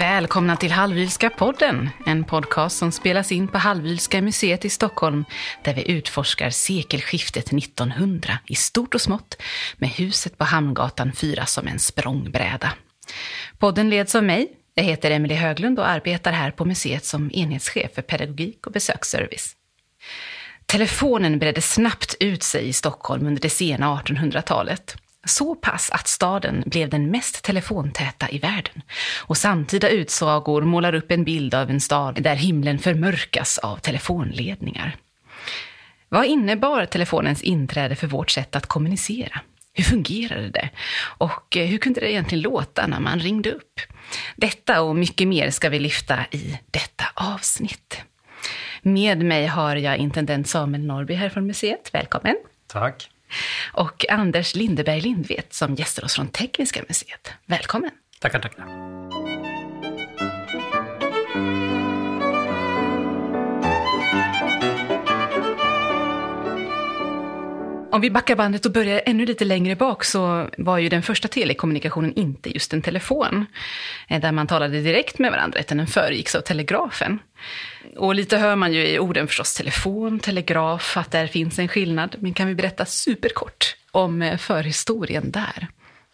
Välkomna till Halvylska podden, en podcast som spelas in på Halvylska museet i Stockholm, där vi utforskar sekelskiftet 1900 i stort och smått, med huset på Hamngatan 4 som en språngbräda. Podden leds av mig, jag heter Emelie Höglund och arbetar här på museet som enhetschef för pedagogik och besöksservice. Telefonen bredde snabbt ut sig i Stockholm under det sena 1800-talet. Så pass att staden blev den mest telefontäta i världen. Och samtida utsagor målar upp en bild av en stad där himlen förmörkas av telefonledningar. Vad innebar telefonens inträde för vårt sätt att kommunicera? Hur fungerade det? Och eh, hur kunde det egentligen låta när man ringde upp? Detta och mycket mer ska vi lyfta i detta avsnitt. Med mig har jag intendent Samuel Norby här från museet. Välkommen! Tack! Och Anders Lindeberg Lindvet som gästar oss från Tekniska museet. Välkommen! Tackar, tackar! Om vi backar bandet och börjar ännu lite längre bak så var ju den första telekommunikationen inte just en telefon, eh, där man talade direkt med varandra, utan den föregicks av telegrafen. Och lite hör man ju i orden förstås telefon, telegraf, att där finns en skillnad. Men kan vi berätta superkort om eh, förhistorien där?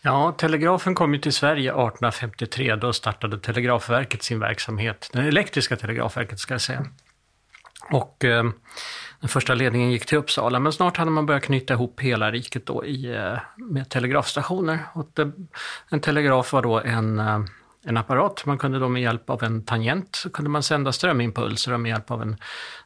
Ja, telegrafen kom ju till Sverige 1853. Då startade Telegrafverket sin verksamhet. Det elektriska telegrafverket ska jag säga. Och eh, den första ledningen gick till Uppsala, men snart hade man börjat knyta ihop hela riket då i, eh, med telegrafstationer. Och det, en telegraf var då en, eh, en apparat. Man kunde då med hjälp av en tangent kunde man sända strömimpulser med hjälp av en,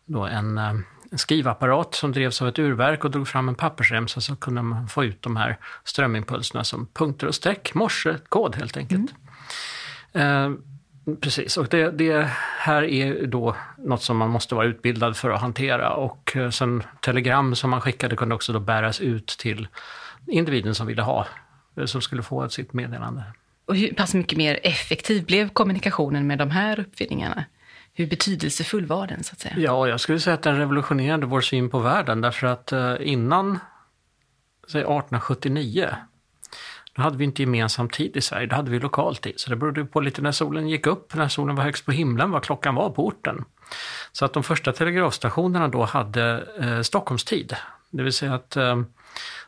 då en, eh, en skrivapparat som drevs av ett urverk och drog fram en pappersremsa så kunde man få ut de här strömimpulserna som punkter och streck, morsekod helt enkelt. Mm. Precis, och det, det, här är då något som man måste vara utbildad för att hantera och eh, sen telegram som man skickade kunde också då bäras ut till individen som ville ha, eh, som skulle få sitt meddelande. Och hur pass mycket mer effektiv blev kommunikationen med de här uppfinningarna? Hur betydelsefull var den så att säga? Ja, jag skulle säga att den revolutionerade vår syn på världen därför att eh, innan säg 1879 då hade vi inte gemensam tid i Sverige, då hade vi lokal tid. Så det berodde på lite när solen gick upp, när solen var högst på himlen, vad klockan var på orten. Så att de första telegrafstationerna då hade eh, Stockholmstid. Det vill säga att eh,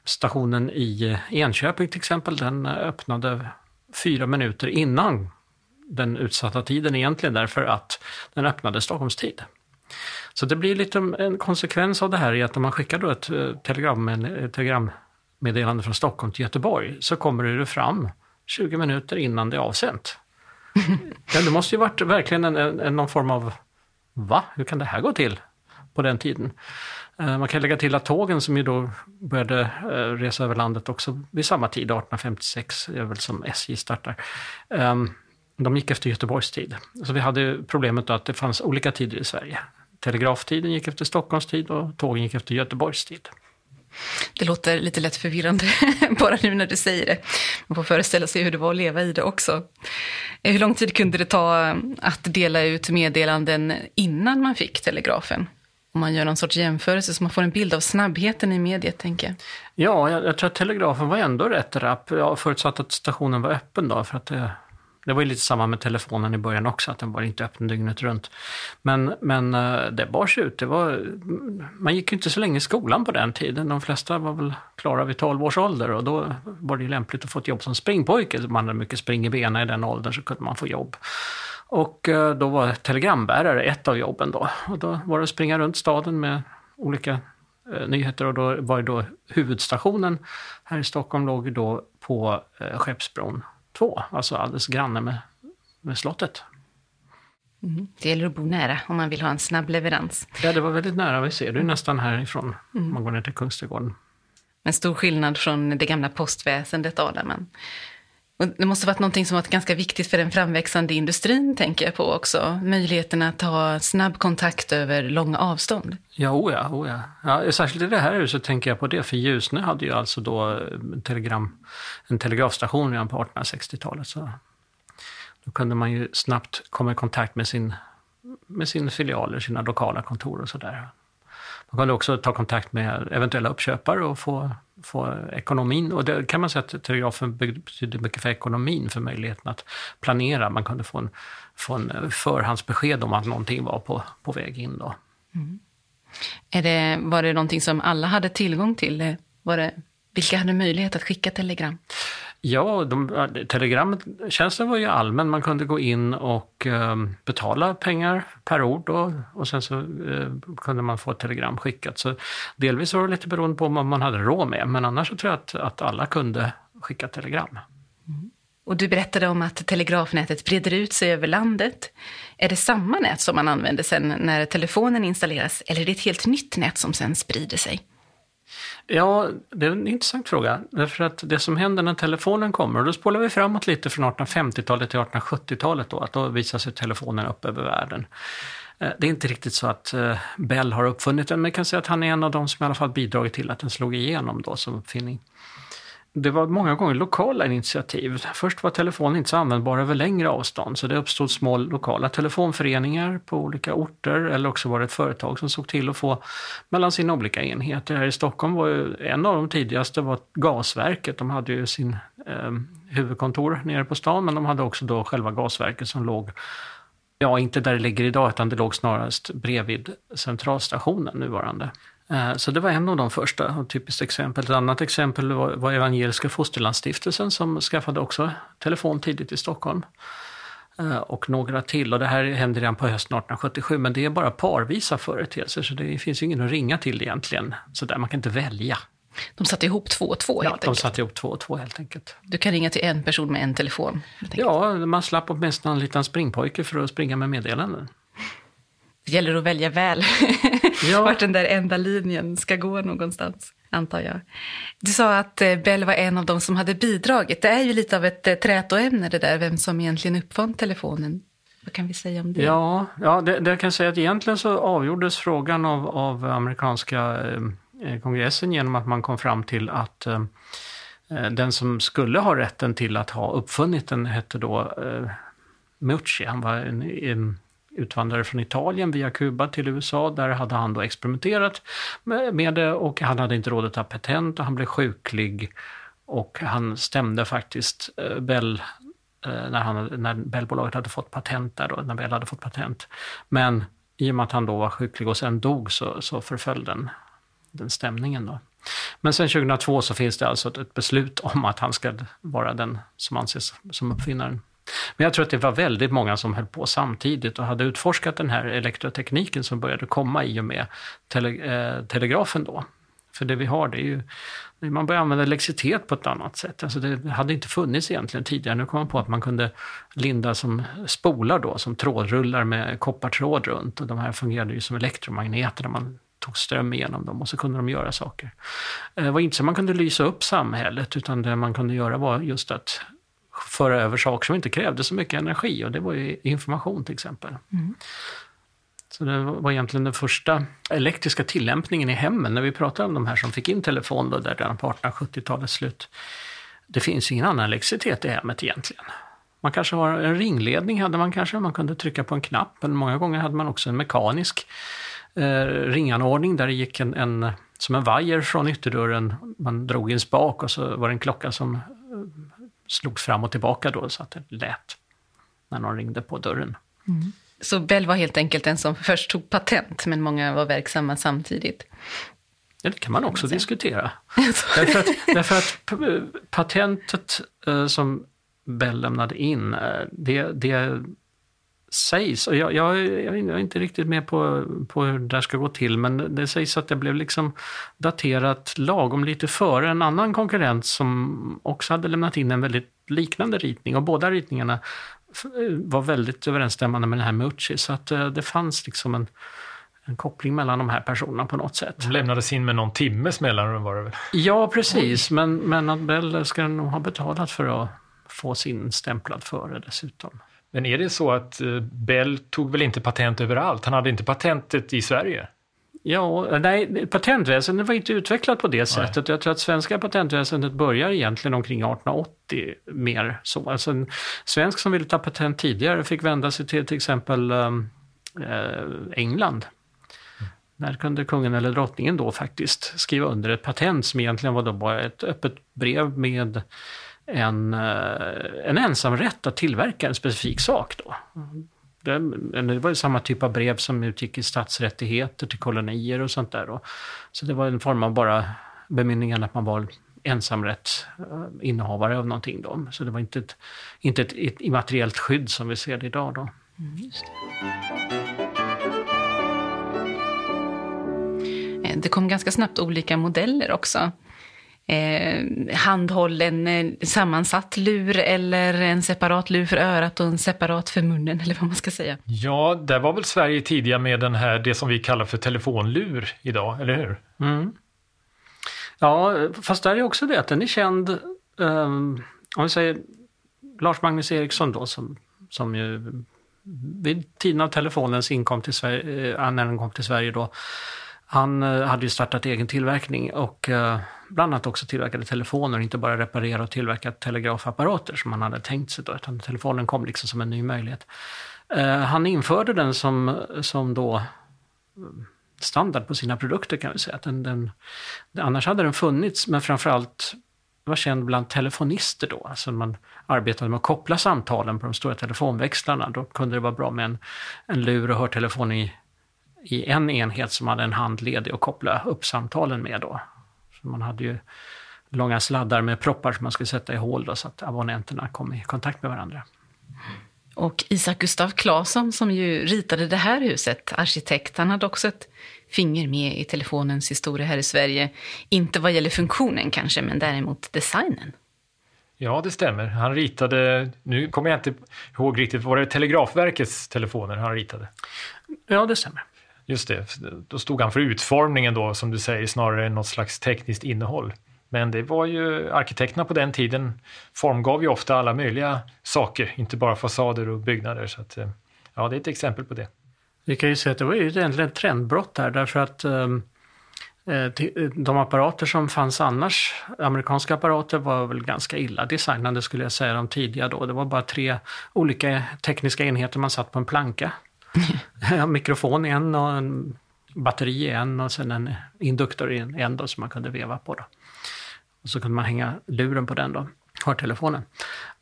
stationen i eh, Enköping till exempel, den eh, öppnade fyra minuter innan den utsatta tiden egentligen därför att den öppnade Stockholmstid. Så det blir lite en konsekvens av det här i att om man skickar då ett eh, telegram, en, telegram meddelande från Stockholm till Göteborg så kommer det fram 20 minuter innan det är avsänt. ja, det måste ju varit verkligen en, en, någon form av Va? Hur kan det här gå till? På den tiden. Eh, man kan lägga till att tågen som ju då började eh, resa över landet också vid samma tid, 1856, är väl som SJ startar. Ehm, de gick efter Göteborgs tid. Så vi hade problemet att det fanns olika tider i Sverige. Telegraftiden gick efter Stockholms tid och tågen gick efter Göteborgs tid. Det låter lite lätt förvirrande bara nu när du säger det. Man får föreställa sig hur det var att leva i det också. Eh, hur lång tid kunde det ta eh, att dela ut meddelanden innan man fick telegrafen? Om man gör någon sorts jämförelse så man får en bild av snabbheten i mediet, tänker jag. Ja, jag, jag tror att telegrafen var ändå rätt rapp, ja, förutsatt att stationen var öppen då, för att det det var ju lite samma med telefonen i början också, att den var inte öppen dygnet runt. Men, men eh, det bars ut. Det var, man gick ju inte så länge i skolan på den tiden. De flesta var väl klara vid 12 års ålder och då var det ju lämpligt att få ett jobb som springpojke. Man hade mycket spring i benen i den åldern så kunde man få jobb. Och eh, då var telegrambärare ett av jobben då. Och då var det att springa runt staden med olika eh, nyheter och då var det då huvudstationen här i Stockholm låg då på Skeppsbron 2, alltså alldeles granne med, med slottet. Mm. Det gäller att bo nära om man vill ha en snabb leverans. Ja, det var väldigt nära. Vi ser det är nästan härifrån, mm. om man går ner till Kungsträdgården. En stor skillnad från det gamla postväsendet man. Och det måste varit någonting som varit ganska viktigt för den framväxande industrin, tänker jag på också. Möjligheten att ha snabb kontakt över långa avstånd. Ja, oh ja, oh ja. ja. Särskilt i det här huset tänker jag på det, för Ljusne hade ju alltså då eh, telegram, en telegrafstation redan på 1860-talet. Så då kunde man ju snabbt komma i kontakt med sin, med sin filialer, sina lokala kontor och sådär. Man kunde också ta kontakt med eventuella uppköpare och få, för ekonomin. Och det kan man säga att telegrafen betydde mycket för ekonomin, för möjligheten att planera. Man kunde få en, få en förhandsbesked om att någonting var på, på väg in. Då. Mm. Är det, var det någonting som alla hade tillgång till? Var det, vilka hade möjlighet att skicka telegram? Ja, de, telegramtjänsten var ju allmän. Man kunde gå in och eh, betala pengar per ord och, och sen så eh, kunde man få ett telegram skickat. Så delvis var det lite beroende på vad man hade råd med, men annars så tror jag att, att alla kunde skicka telegram. Mm. Och du berättade om att telegrafnätet breder ut sig över landet. Är det samma nät som man använder sen när telefonen installeras, eller är det ett helt nytt nät som sen sprider sig? Ja, det är en intressant fråga. Därför att det som händer när telefonen kommer, och då spolar vi framåt lite från 1850-talet till 1870-talet då, att då visar sig telefonen upp över världen. Eh, det är inte riktigt så att eh, Bell har uppfunnit den, men jag kan säga att han är en av de som i alla fall bidragit till att den slog igenom då som uppfinning det var många gånger lokala initiativ. Först var telefonen inte så användbar över längre avstånd så det uppstod små lokala telefonföreningar på olika orter eller också var det ett företag som såg till att få mellan sina olika enheter. Här i Stockholm var ju en av de tidigaste var Gasverket. De hade ju sin eh, huvudkontor nere på stan men de hade också då själva gasverket som låg Ja, inte där det ligger idag utan det låg snarast bredvid centralstationen nuvarande. Eh, så det var en av de första, ett typiskt exempel. Ett annat exempel var, Evangeliska Fosterlandsstiftelsen som skaffade också telefon tidigt i Stockholm. Eh, och några till. Och det här hände redan på hösten 1877, men det är bara parvisa företeelser, så det finns ju ingen att ringa till egentligen. Så där, man kan inte välja. De satte ihop två och två helt ja, enkelt? de satte ihop två och två helt enkelt. Du kan ringa till en person med en telefon? Ja, man slapp åtminstone en liten springpojke för att springa med meddelanden. Det gäller att välja väl ja. vart den där enda linjen ska gå någonstans, antar jag. Du sa att eh, Bell var en av dem som hade bidragit. Det är ju lite av ett eh, trätoämne det där, vem som egentligen uppfann telefonen. Vad kan vi säga om det? Ja, ja det, det kan jag säga att egentligen så avgjordes frågan av, av amerikanska eh, kongressen genom att man kom fram till att eh, eh, den som skulle ha rätten till att ha uppfunnit den hette då eh, Mucci. Han var en, en utvandrare från Italien via Kuba till USA. Där hade han då experimenterat med det och han hade inte råd att ta patent och han blev sjuklig. Och han stämde faktiskt eh, Bell eh, när, han, när Bellbolaget hade fått patent där då, när Bell hade fått patent. Men i och med att han då var sjuklig och sen dog så, så förföll den, den stämningen då. Men sen 2002 så finns det alltså ett beslut om att han ska vara den som anses som uppfinnaren. Men jag tror att det var väldigt många som höll på samtidigt och hade utforskat den här elektrotekniken som började komma i och med tele, eh, telegrafen då. För det vi har det är ju, man börjar använda elektricitet på ett annat sätt. Alltså det hade inte funnits egentligen tidigare. Nu kom man på att man kunde linda som spolar då, som trådrullar med koppartråd runt och de här fungerade ju som elektromagneter när man tog ström igenom dem och så kunde de göra saker. Eh, det var inte så man kunde lysa upp samhället utan det man kunde göra var just att föra över saker som inte krävde så mycket energi och det var ju information till exempel. Mm. Så det var egentligen den första elektriska tillämpningen i hemmen. När vi pratar om de här som fick in telefon då, där redan på 1870-talets slut. Det finns ingen annan elektricitet i hemmet egentligen. Man kanske har en ringledning, hade man kanske, man kunde trycka på en knapp. Men många gånger hade man också en mekanisk eh, ringanordning där det gick en, en, som en vajer från ytterdörren. Man drog i en spak och så var det en klocka som slogs fram och tillbaka då så att det lät när någon ringde på dörren. Mm. Så Bell var helt enkelt den som först tog patent, men många var verksamma samtidigt? Ja, det kan man också diskutera. därför, att, därför att patentet eh, som Bell lämnade in, eh, det, det sägs, och jag, jag, jag, är inte riktigt med på, på hur det där ska gå till, men det sägs att det blev liksom daterat lagom lite före en annan konkurrent som också hade lämnat in en väldigt liknande ritning och båda ritningarna var väldigt överensstämmande med den här Mucci, så att eh, det fanns liksom en, en koppling mellan de här personerna på något sätt. De lämnades in med någon timmes mellanrum var det väl? Ja, precis, men, men att Bell ska nog ha betalat för att få sin stämplad före dessutom. Men är det så att eh, Bell tog väl inte patent överallt? Han hade inte patentet i Sverige? Ja, nej, patentväsendet var inte utvecklat på det sättet. Nej. Jag tror att svenska patentväsendet börjar egentligen omkring 1880 mer så. Alltså en svensk som ville ta patent tidigare fick vända sig till till exempel um, England. Där kunde kungen eller drottningen då faktiskt skriva under ett patent som egentligen var då bara ett öppet brev med en, eh, en ensamrätt att tillverka en specifik sak. Då. Det, det var ju samma typ av brev som utgick i statsrättigheter till kolonier och sånt där. Då. Så det var en form av bara bemyndigande att man var ensamrätt eh, innehavare av någonting. Då. Så det var inte ett, inte ett, ett immateriellt skydd som vi ser det idag. Då. Mm, det. Eh, det kom ganska snabbt olika modeller också. Eh, handhållen eh, sammansatt lur eller en separat lur för örat och en separat för munnen eller vad man ska säga. Ja, där var väl Sverige tidiga med den här, det som vi kallar för telefonlur idag, eller hur? Mm. Ja, fast där är också det att den är känd, um, om vi säger Lars Magnus Eriksson då som, som ju vid tiden av telefonens inkom till Sverige, äh, när den kom till Sverige då, han eh, hade ju startat egen tillverkning och eh, bland annat också tillverkade telefoner, inte bara reparera och tillverka telegrafapparater som han hade tänkt sig då, utan telefonen kom liksom som en ny möjlighet. Eh, han införde den som, som då standard på sina produkter kan vi säga. Den, den, annars hade den funnits, men framförallt var känd bland telefonister då. Alltså man arbetade med att koppla samtalen på de stora telefonväxlarna. Då kunde det vara bra med en, en lur och hörtelefon i, i en enhet som hade en hand ledig att koppla upp samtalen med då. Så man hade ju långa sladdar med proppar som man skulle sätta i hål då, så att abonnenterna kom i kontakt med varandra. Och Isak Gustav Claesson som ju ritade det här huset, arkitekt, han hade också ett finger med i telefonens historia här i Sverige. Inte vad gäller funktionen kanske, men däremot designen. Ja, det stämmer. Han ritade, nu kommer jag inte ihåg riktigt, var det Telegrafverkets telefoner han ritade? Ja, det stämmer. Just det, då stod han för utformningen då, som du säger, snarare än något slags tekniskt innehåll. Men det var ju, arkitekterna på den tiden formgav ju ofta alla möjliga saker, inte bara fasader och byggnader. Så att, eh, ja, det är ett exempel på det. Vi kan ju säga att det var ju egentligen ett trendbrott där därför att eh, eh, de apparater som fanns annars, amerikanska apparater, var väl ganska illa designade skulle jag säga, de tidiga då. Det var bara tre olika tekniska enheter man satt på en planka. mikrofon i en och en batteri i en och sen en induktor i en, en då, som man kunde veva på. Då. Och så kunde man hänga luren på den då, hörtelefonen.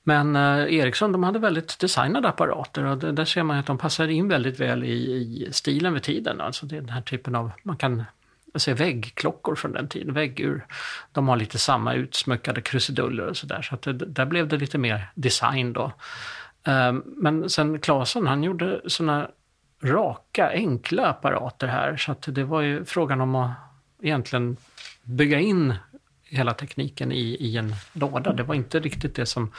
Men eh, Ericsson de hade väldigt designade apparater och det, där ser man att de passar in väldigt väl i, i stilen vid tiden. Alltså det är den här typen av, man kan se väggklockor från den tiden, väggur. De har lite samma utsmyckade krusiduller och sådär. Så att det, där blev det lite mer design då. Eh, men sen Claesson, han gjorde sådana raka, enkla apparater här. Så att det var ju frågan om att egentligen bygga in hela tekniken i, i en låda. Det var inte riktigt det som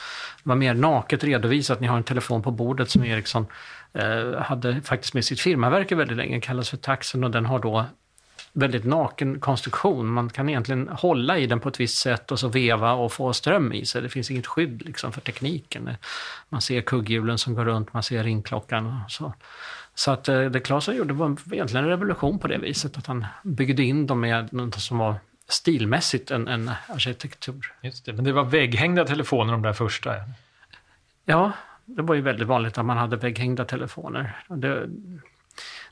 var mer naket redovisat. Ni har en telefon på bordet som Ericsson eh, hade faktiskt med sitt firmaverke väldigt länge, kallas för Taxen och den har då väldigt naken konstruktion. Man kan egentligen hålla i den på ett visst sätt och så veva och få ström i sig. Det finns inget skydd liksom för tekniken. Man ser kugghjulen som går runt, man ser ringklockan och så. Så att eh, det Claesson gjorde var egentligen en revolution på det viset, att han byggde in dem med något som var stilmässigt en, en arkitektur. Just det, men det var vägghängda telefoner de där första? Ja, det var ju väldigt vanligt att man hade vägghängda telefoner. Det,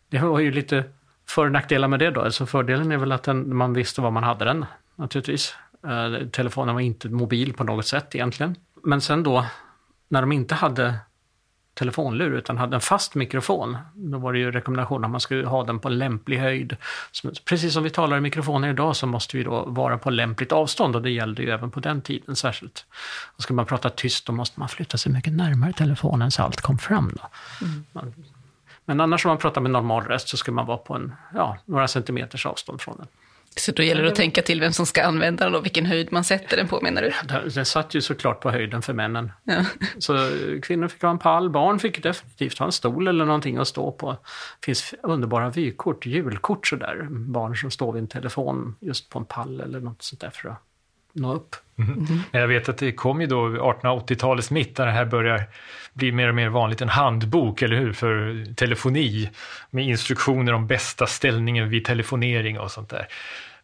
det var ju lite för och nackdelar med det då. Alltså fördelen är väl att den, man visste var man hade den naturligtvis. Eh, telefonen var inte mobil på något sätt egentligen. Men sen då, när de inte hade telefonlur utan hade en fast mikrofon. Då var det ju rekommendation att man skulle ha den på lämplig höjd. Precis som vi talar i mikrofoner idag så måste vi då vara på lämpligt avstånd och det gällde ju även på den tiden särskilt. Och ska man prata tyst då måste man flytta sig mycket närmare telefonen så allt kom fram. Då. Mm. Men annars om man pratar med normal röst så ska man vara på en, ja, några centimeters avstånd från den. Så då gäller det att tänka till vem som ska använda den och vilken höjd man sätter den på menar du? Den satt ju såklart på höjden för männen. Ja. Så kvinnor fick ha en pall, barn fick definitivt ha en stol eller någonting att stå på. Det finns underbara vykort, julkort sådär. Barn som står vid en telefon just på en pall eller något sånt där för att nå upp. Mm. Mm. Jag vet att det kom ju då 1880-talets mitt där det här börjar bli mer och mer vanligt, en handbok, eller hur, för telefoni med instruktioner om bästa ställningen vid telefonering och sånt där.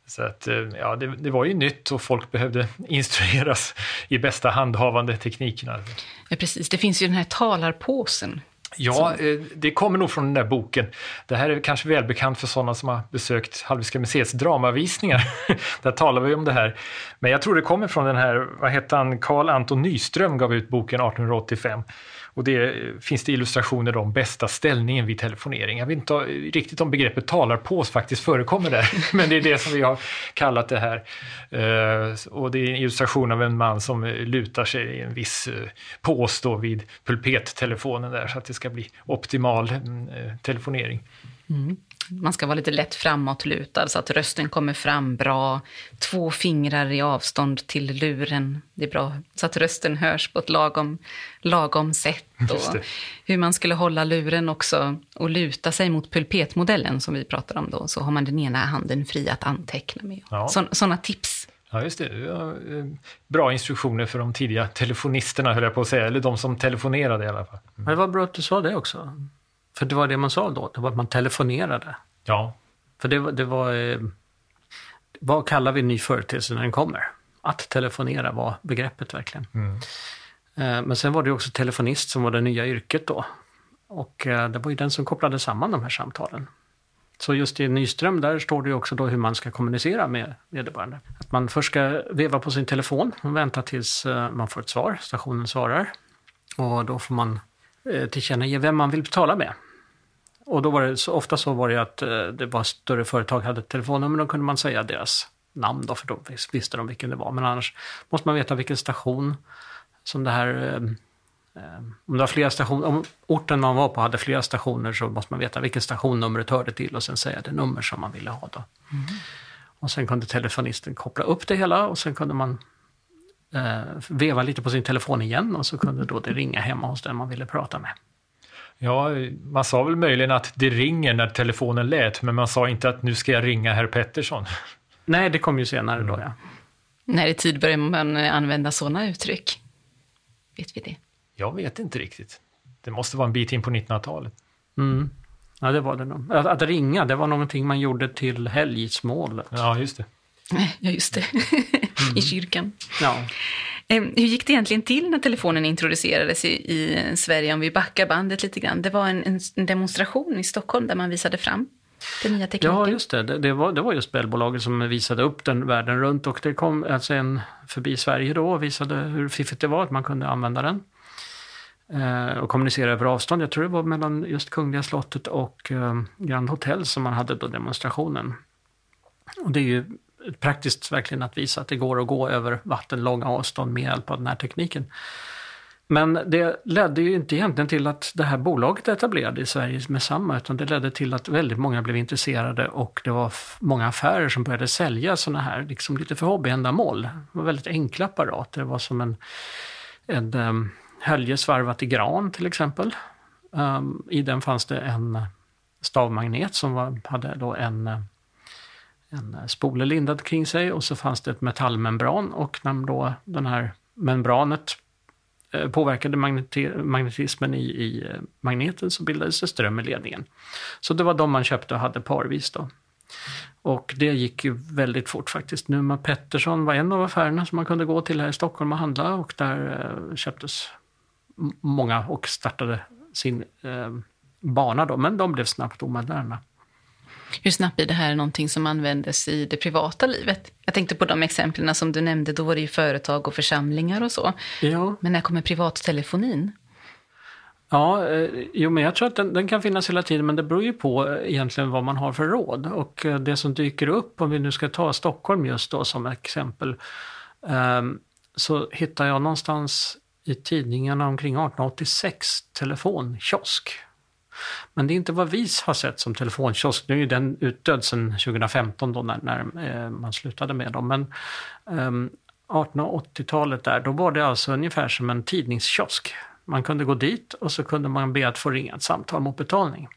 Så att, eh, ja, det, det, var ju nytt och folk behövde instrueras i bästa handhavande teknikerna. Ja, precis. Det finns ju den här talarpåsen. Ja, eh, det kommer nog från den där boken. Det här är kanske välbekant för sådana som har besökt Hallwylska museets dramavisningar. där talar vi om det här. Men jag tror det kommer från den här, vad hette han, Carl Anton Nyström gav ut boken 1885. Och det finns det illustrationer om bästa ställningen vid telefonering. Jag vet inte riktigt om begreppet talarpås faktiskt förekommer där, men det är det som vi har kallat det här. Eh, och det är en illustration av en man som lutar sig i en viss eh, pås då vid pulpettelefonen där så att det ska bli optimal mm, eh, telefonering. Mm. Man ska vara lite lätt framåtlutad så att rösten kommer fram bra. Två fingrar i avstånd till luren. Det är bra så att rösten hörs på ett lagom, lagom sätt. Och hur man skulle hålla luren också och luta sig mot pulpetmodellen som vi pratar om då. Så har man den ena handen fri att anteckna med. Ja. Sådana tips. Ja, just det. Eh, bra instruktioner för de tidiga telefonisterna, höll jag på att säga. Eller de som telefonerade i alla fall. Mm. Det var bra att du sa det också. För det var det man sa då, det var att man telefonerade. Ja. För det, det var... Eh, vad kallar vi ny företeelse när den kommer? Att telefonera var begreppet verkligen. Mm. Eh, men sen var det också telefonist som var det nya yrket då. Och eh, det var ju den som kopplade samman de här samtalen. Så just i Nyström, där står det ju också då hur man ska kommunicera med vederbörande. Att man först ska veva på sin telefon och vänta tills man får ett svar, stationen svarar. Och då får man tillkännage vem man vill tala med. Och då var det så ofta så var det att eh, det var större företag hade telefonnummer, då kunde man säga deras namn då, för då visste de vilken det var. Men annars måste man veta vilken station som det här eh, eh, om det var flera stationer, om orten man var på hade flera stationer så måste man veta vilken stationnumret hörde till och sen säga det nummer som man ville ha. Då. Mm. Och sen kunde telefonisten koppla upp det hela och sen kunde man eh, veva lite på sin telefon igen och så kunde då det ringa hemma hos den man ville prata med. Ja, man sa väl möjligen att det ringer när telefonen lät, men man sa inte att nu ska jag ringa herr Pettersson. Nej, det kom ju senare då, ja. När i tid börjar man använda sådana uttryck? Vet vi det? Jag vet inte riktigt. Det måste vara en bit in på 1900-talet. Mm. Ja, det var det nog. Att, att, ringa, det var någonting man gjorde till helgsmålet. Ja, just det. Ja, just det. I kyrkan. Ja. Eh, hur gick det egentligen till när telefonen introducerades i, i Sverige, om vi backar bandet lite grann? Det var en, en, demonstration i Stockholm där man visade fram den nya tekniken. Ja, just det. Det, det var, det var just Bellbolaget som visade upp den världen runt och det kom alltså en förbi Sverige då och visade hur fiffigt det var att man kunde använda den eh, och kommunicera över avstånd. Jag tror det var mellan just Kungliga slottet och eh, Grand Hotel som man hade då demonstrationen. Och det är ju praktiskt verkligen att visa att det går att gå över vattenlånga avstånd med hjälp av den här tekniken. Men det ledde ju inte egentligen till att det här bolaget etablerade i Sverige med samma, utan det ledde till att väldigt många blev intresserade och det var många affärer som började sälja sådana här, liksom lite för hobbyändamål. Det var väldigt enkla apparater. Det var som en, en um, hölje svarvat i gran till exempel. Um, I den fanns det en stavmagnet som var, hade då en eh, en eh, spole lindad kring sig och så fanns det ett metallmembran och när då den här membranet eh, påverkade magnetismen i, i eh, magneten så bildades det ström i ledningen. Så det var de man köpte och hade parvis då. Och det gick ju väldigt fort faktiskt. Numa Pettersson var en av affärerna som man kunde gå till här i Stockholm och handla och där köptes många och startade sin eh, bana då, men de blev snabbt omoderna. Hur snabbt blir det här någonting som användes i det privata livet? Jag tänkte på de exemplen som du nämnde, då var det ju företag och församlingar och så. Ja. Men när kommer privattelefonin? Ja, eh, jo, men jag tror att den, den, kan finnas hela tiden, men det beror ju på eh, egentligen vad man har för råd. Och eh, det som dyker upp, om vi nu ska ta Stockholm just då som exempel, eh, så hittar jag någonstans i tidningarna omkring 1886 telefonkiosk. Men det är inte vad vi har sett som telefonkiosk. Nu är den utdöd sedan 2015 då när, när eh, man slutade med dem. Men ehm, um, 1880-talet där, då var det alltså ungefär som en tidningskiosk. Man kunde gå dit och så kunde man be att få ringa ett samtal mot betalning.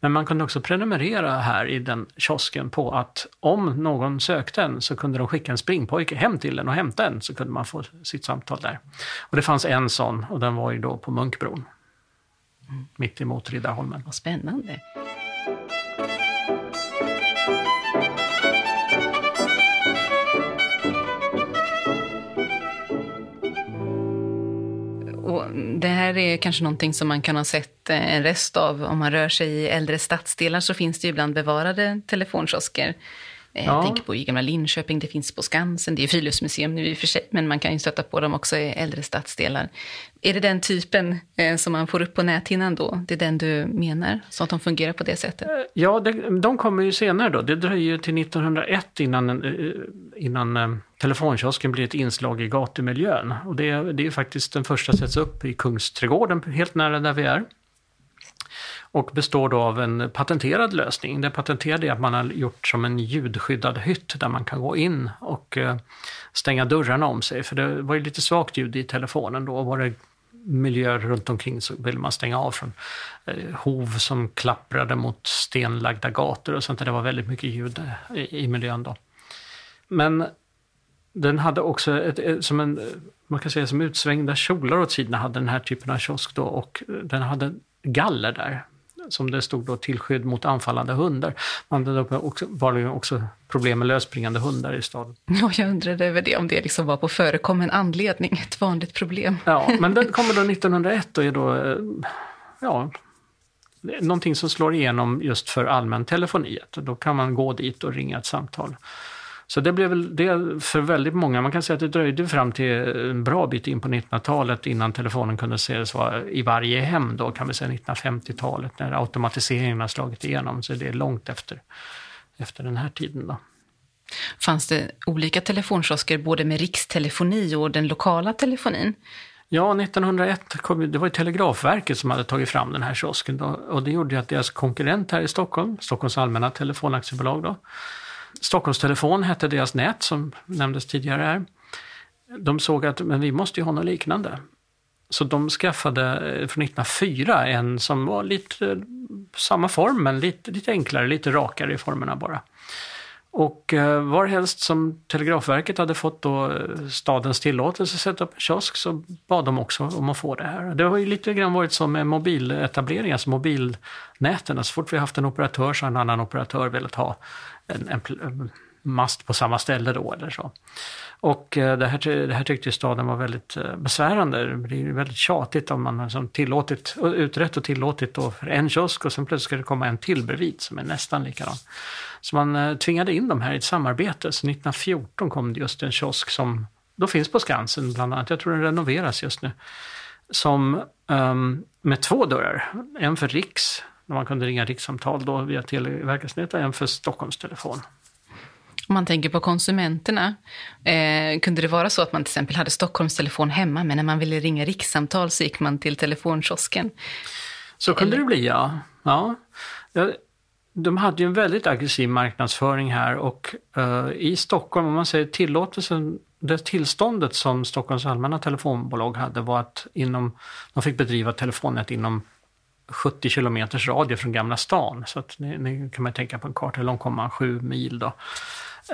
Men man kunde också prenumerera här i den kiosken på att om någon sökte en så kunde de skicka en springpojke hem till en och hämta en så kunde man få sitt samtal där. Och det fanns en sån och den var ju då på Munkbron. Mm. Mitt emot Riddarholmen. Vad spännande. Och det här är kanske någonting som man kan ha sett eh, en rest av. Om man rör sig i äldre stadsdelar så finns det ibland bevarade telefonkiosker. Eh, jag tänker på i gamla Linköping, det finns på Skansen, det är friluftsmuseum nu i och för sig, men man kan ju stöta på dem också i äldre stadsdelar. Är det den typen eh, som man får upp på näthinnan då? Det är den du menar, så att de fungerar på det sättet? Eh, ja, det, de kommer ju senare då. Det dröjer ju till 1901 innan, innan telefonkiosken blir ett inslag i gatumiljön. Och det, det är faktiskt den första sätts upp i Kungsträdgården, helt nära där vi är och består då av en patenterad lösning. Det patenterade är att man har gjort som en ljudskyddad hytt där man kan gå in och eh, stänga dörrarna om sig. För det var ju lite svagt ljud i telefonen då. Var det miljöer runt omkring så ville man stänga av från eh, hov som klapprade mot stenlagda gator och sånt där. Det var väldigt mycket ljud i, i miljön då. Men den hade också ett, eh, som en, man kan säga som utsvängda kjolar åt sidorna hade den här typen av kiosk då och den hade galler där som det stod då till skydd mot anfallande hundar. Man hade också, var också problem med lösspringande hundar i staden. Ja, jag undrade över det, om det liksom var på förekommen anledning, ett vanligt problem. Ja, men den kommer då 1901 och är då, eh, ja, någonting som slår igenom just för allmän telefoni. Då kan man gå dit och ringa ett samtal. Så det blev väl det för väldigt många. Man kan säga att det dröjde fram till en bra bit in på 1900-talet innan telefonen kunde ses i varje hem då kan vi säga 1950-talet när automatiseringen har slagit igenom. Så det är långt efter, efter den här tiden då. Fanns det olika telefonkiosker både med rikstelefoni och den lokala telefonin? Ja, 1901 kom det var Telegrafverket som hade tagit fram den här kiosken då, och det gjorde att deras konkurrent här i Stockholm, Stockholms allmänna telefonaktiebolag då, Stockholmstelefon hette deras nät som nämndes tidigare här. De såg att men vi måste ju ha något liknande. Så de skaffade eh, från 1904 en som var lite eh, samma form men lite, lite enklare, lite rakare i formerna bara. Och eh, varhelst som Telegrafverket hade fått då stadens tillåtelse att sätta upp en kiosk så bad de också om att få det här. Det har ju lite grann varit som med mobiletableringar, alltså mobilnäten. Så fort vi haft en operatör så har en annan operatör velat ha en, en mast på samma ställe då eller så. Och eh, det här, det här tyckte staden var väldigt eh, besvärande. Det blir väldigt tjatigt om man har liksom tillåtit, utrett och tillåtit då för en kiosk och sen plötsligt ska det komma en till bredvid som är nästan likadan. Så man eh, tvingade in dem här i ett samarbete. Så 1914 kom det just en kiosk som då finns på Skansen bland annat. Jag tror den renoveras just nu. Som um, med två dörrar. En för Riks när man kunde ringa rikssamtal då via Televerkets en för Stockholms telefon. Om man tänker på konsumenterna, eh, kunde det vara så att man till exempel hade Stockholms telefon hemma, men när man ville ringa rikssamtal så gick man till telefonkiosken? Så kunde Eller? det bli, ja. ja. De hade ju en väldigt aggressiv marknadsföring här och uh, i Stockholm, om man säger tillåtelsen, det tillståndet som Stockholms allmänna telefonbolag hade var att inom, de fick bedriva telefonnät inom 70 kilometers radie från Gamla stan. Så att nu kan man tänka på en karta, hur långt kommer man? Sju mil då.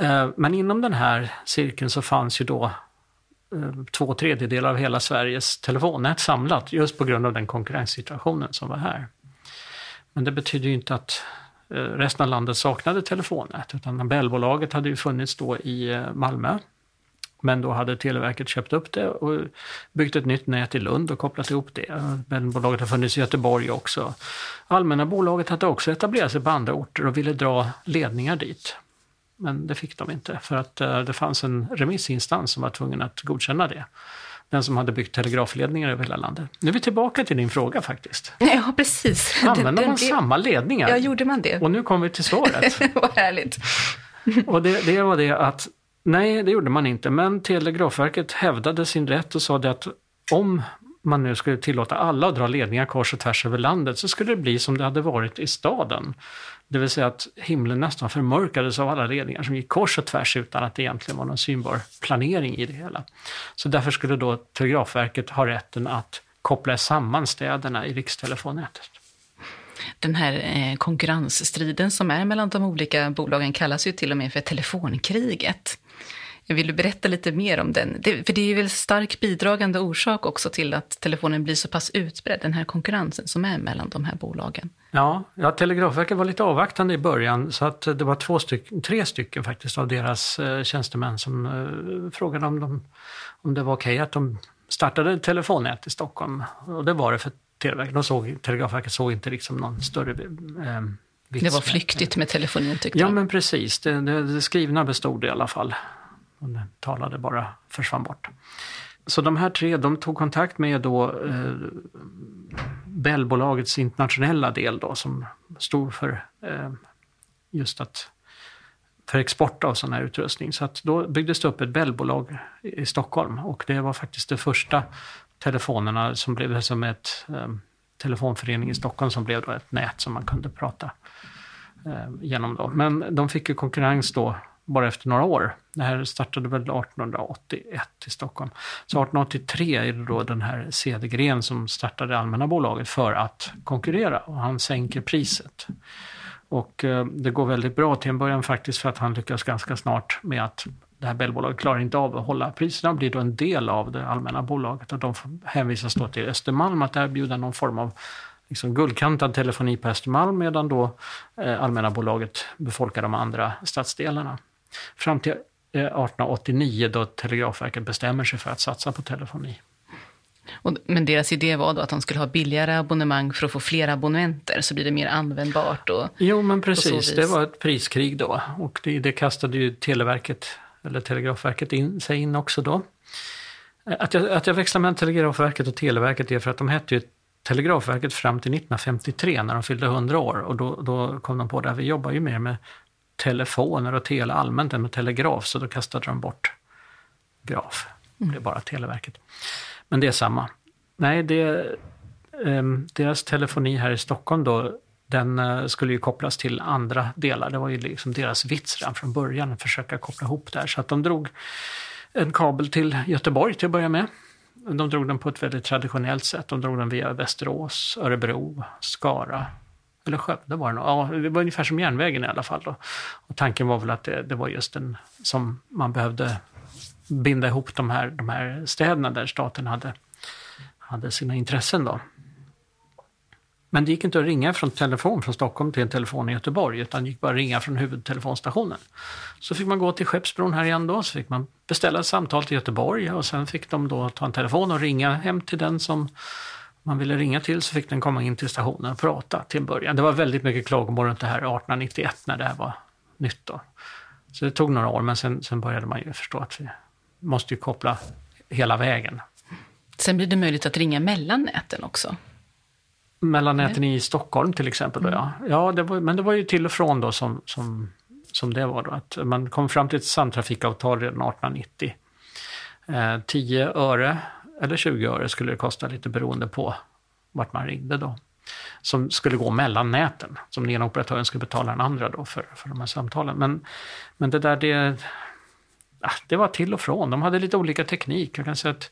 Eh, men inom den här cirkeln så fanns ju då eh, två tredjedelar av hela Sveriges telefonnät samlat just på grund av den konkurrenssituationen som var här. Men det betyder ju inte att eh, resten av landet saknade telefonnät utan Nobelbolaget hade ju funnits då i eh, Malmö men då hade Televerket köpt upp det och byggt ett nytt nät i Lund och kopplat ihop det. Bolaget har funnits i Göteborg också. Allmänna bolaget hade också etablerat sig på andra orter och ville dra ledningar dit. Men det fick de inte för att eh, det fanns en remissinstans som var tvungen att godkänna det. Den som hade byggt telegrafledningar över hela landet. Nu är vi tillbaka till din fråga faktiskt. Ja, precis. Använde man samma ledningar? Ja, gjorde man det? Och nu kommer vi till svaret. Vad härligt. och det, det var det att Nej, det gjorde man inte. Men Telegrafverket hävdade sin rätt och sa det att om man nu skulle tillåta alla att dra ledningar kors och tvärs över landet så skulle det bli som det hade varit i staden. Det vill säga att himlen nästan förmörkades av alla ledningar som gick kors och tvärs utan att det egentligen var någon synbar planering i det hela. Så därför skulle då Telegrafverket ha rätten att koppla samman städerna i rikstelefonnätet. Den här eh, konkurrensstriden som är mellan de olika bolagen kallas ju till och med för telefonkriget. Vill du berätta lite mer om den? Det, för det är väl stark bidragande orsak också till att telefonen blir så pass utbredd, den här konkurrensen som är mellan de här bolagen. Ja, ja Telegrafverket var lite avvaktande i början så att det var två stycken, tre stycken faktiskt av deras eh, tjänstemän som eh, frågade om, de, om det var okej okay att de startade ett telefonnät i Stockholm. Och det var det för Televerket. De såg, Telegrafverket såg inte liksom någon större eh, Det var flyktigt med telefonin tyckte Ja, de. men precis. Det, det, det skrivna bestod i alla fall. Och den talade bara försvann bort. Så de här tre, de tog kontakt med då eh, Bellbolagets internationella del då, som stod för eh, just att för export av sån här utrustning. Så att då byggdes det upp ett Bellbolag i i Stockholm och det var faktiskt de första telefonerna som blev som ett eh, telefonförening i Stockholm som blev då ett nät som man kunde prata eh, genom då. Men de fick ju konkurrens då bara efter några år. Det här startade väl 1881 i Stockholm. Så 1883 är det då den här Cedergren som startade Allmänna bolaget för att konkurrera och han sänker priset. Och eh, det går väldigt bra till en början faktiskt för att han lyckas ganska snart med att det här Bellbolaget klarar inte av att hålla priserna och blir då en del av det allmänna bolaget och de hänvisas då till Östermalm att erbjuda någon form av liksom guldkantad telefoni på Östermalm medan då eh, allmänna bolaget befolkar de andra stadsdelarna. Fram till eh, 1889 då Telegrafverket bestämmer sig för att satsa på telefoni. Men deras idé var då att de skulle ha billigare abonnemang för att få fler abonnenter, så blir det mer användbart. Och, Jo, men precis. Det var ett priskrig då. Och det, det kastade ju Televerket, eller Telegrafverket, in, sig in också då. Eh, Att jag, att jag växlar mellan Telegrafverket och Televerket är för att de hette ju Telegrafverket fram till 1953 när de fyllde 100 år. Och då, då kom de på det här, vi jobbar ju mer med telefoner och tele allmänt än med telegraf, så då kastade de bort graf. Det blev bara Televerket. Men det är samma. Nej, det, ehm, deras telefoni här i Stockholm då, den eh, skulle ju kopplas till andra delar. Det var ju liksom deras vits redan från början att försöka koppla ihop det här. Så att de drog en kabel till Göteborg till att börja med. De drog den på ett väldigt traditionellt sätt. De drog den via Västerås, Örebro, Skara eller Skövde var det nog. Ja, det var ungefär som järnvägen i alla fall. Då. Och tanken var väl att det, det var just den som man behövde binda ihop de här, de här städerna där staten hade, hade sina intressen. Då. Men det gick inte att ringa från telefon från Stockholm till en telefon i Göteborg, utan det gick bara att ringa från huvudtelefonstationen. Så fick man gå till Skeppsbron här igen då, så fick man beställa ett samtal till Göteborg och sen fick de då ta en telefon och ringa hem till den som man ville ringa till, så fick den komma in till stationen och prata till en början. Det var väldigt mycket klagomål runt det här 1891 när det här var nytt då. Så det tog några år, men sen, sen började man ju förstå att vi måste ju koppla hela vägen. sen blir det möjligt att ringa mellan näten också. Mellannäten i Stockholm till exempel. Då, ja. Ja, det var, men det var ju till och från då som, som, som det var. Då, att man kom fram till ett samtrafikavtal redan 1890. Eh, 10 öre eller 20 öre skulle det kosta lite beroende på vart man ringde då. Som skulle gå mellan näten, som den ena operatören skulle betala den andra då för, för de här samtalen. Men, men det där, det, ah, det var till och från. De hade lite olika teknik. Jag kan säga att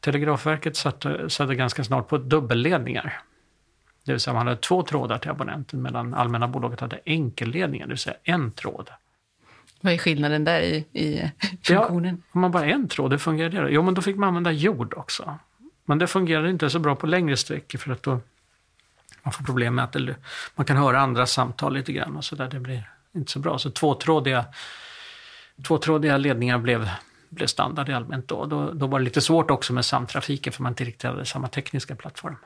Telegrafverket satte, satte ganska snart på dubbelledningar. Det vill säga man hade två trådar till abonnenten medan Allmänna bolaget hade enkelledningar, det vill säga en tråd. Vad är skillnaden där i, i funktionen? Om man bara en tråd, hur fungerar det då? Jo, men då fick man använda jord också. Men det fungerade inte så bra på längre sträckor för att då man får problem med att det, man kan höra andra samtal lite grann och så där. Det blir inte så bra. Så tvåtrådiga, tvåtrådiga ledningar blev, blev standard i allmänt då. då. Då var det lite svårt också med samtrafiken för man inte riktigt hade samma tekniska plattform.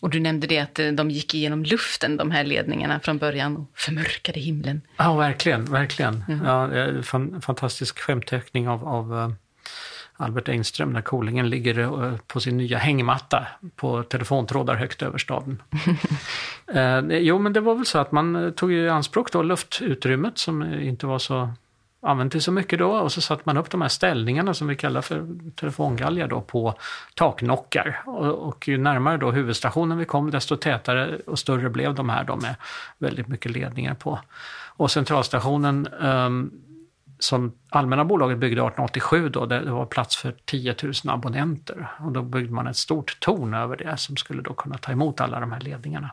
Och du nämnde det att eh, de gick igenom luften, de här ledningarna från början, och förmörkade himlen. Ja, verkligen. verkligen. Ja, eh, fan, fantastisk skämtteckning av, av eh, Albert Engström när Kolingen ligger eh, på sin nya hängmatta på telefontrådar högt över staden. eh, jo, men det var väl så att man tog i anspråk då luftutrymmet som inte var så använt det så mycket då och så satte man upp de här ställningarna som vi kallar för telefongalgar då på taknockar. Och, och ju närmare då huvudstationen vi kom desto tätare och större blev de här då med väldigt mycket ledningar på. Och centralstationen um, som Allmänna bolaget byggde 1887 då, det, det var plats för 10 000 abonnenter. Och då byggde man ett stort torn över det som skulle då kunna ta emot alla de här ledningarna.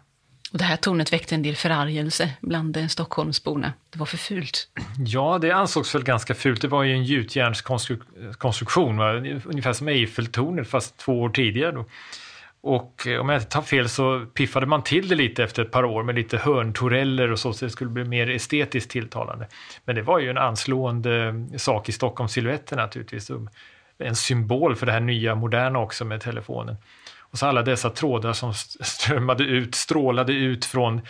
Och det här tornet väckte en del förargelse bland eh, Stockholmsborna. Det var för fult. Ja, det ansågs väl ganska fult. Det var ju en gjutjärnskonstruktion, va? ungefär som Eiffeltornet fast två år tidigare. Då. Och eh, om jag inte tar fel så piffade man till det lite efter ett par år med lite hörntoreller och så, så det skulle bli mer estetiskt tilltalande. Men det var ju en anslående eh, sak i Stockholms silhuetter naturligtvis. En symbol för det här nya moderna också med telefonen. Och så alla dessa trådar som strömmade ut, strålade ut från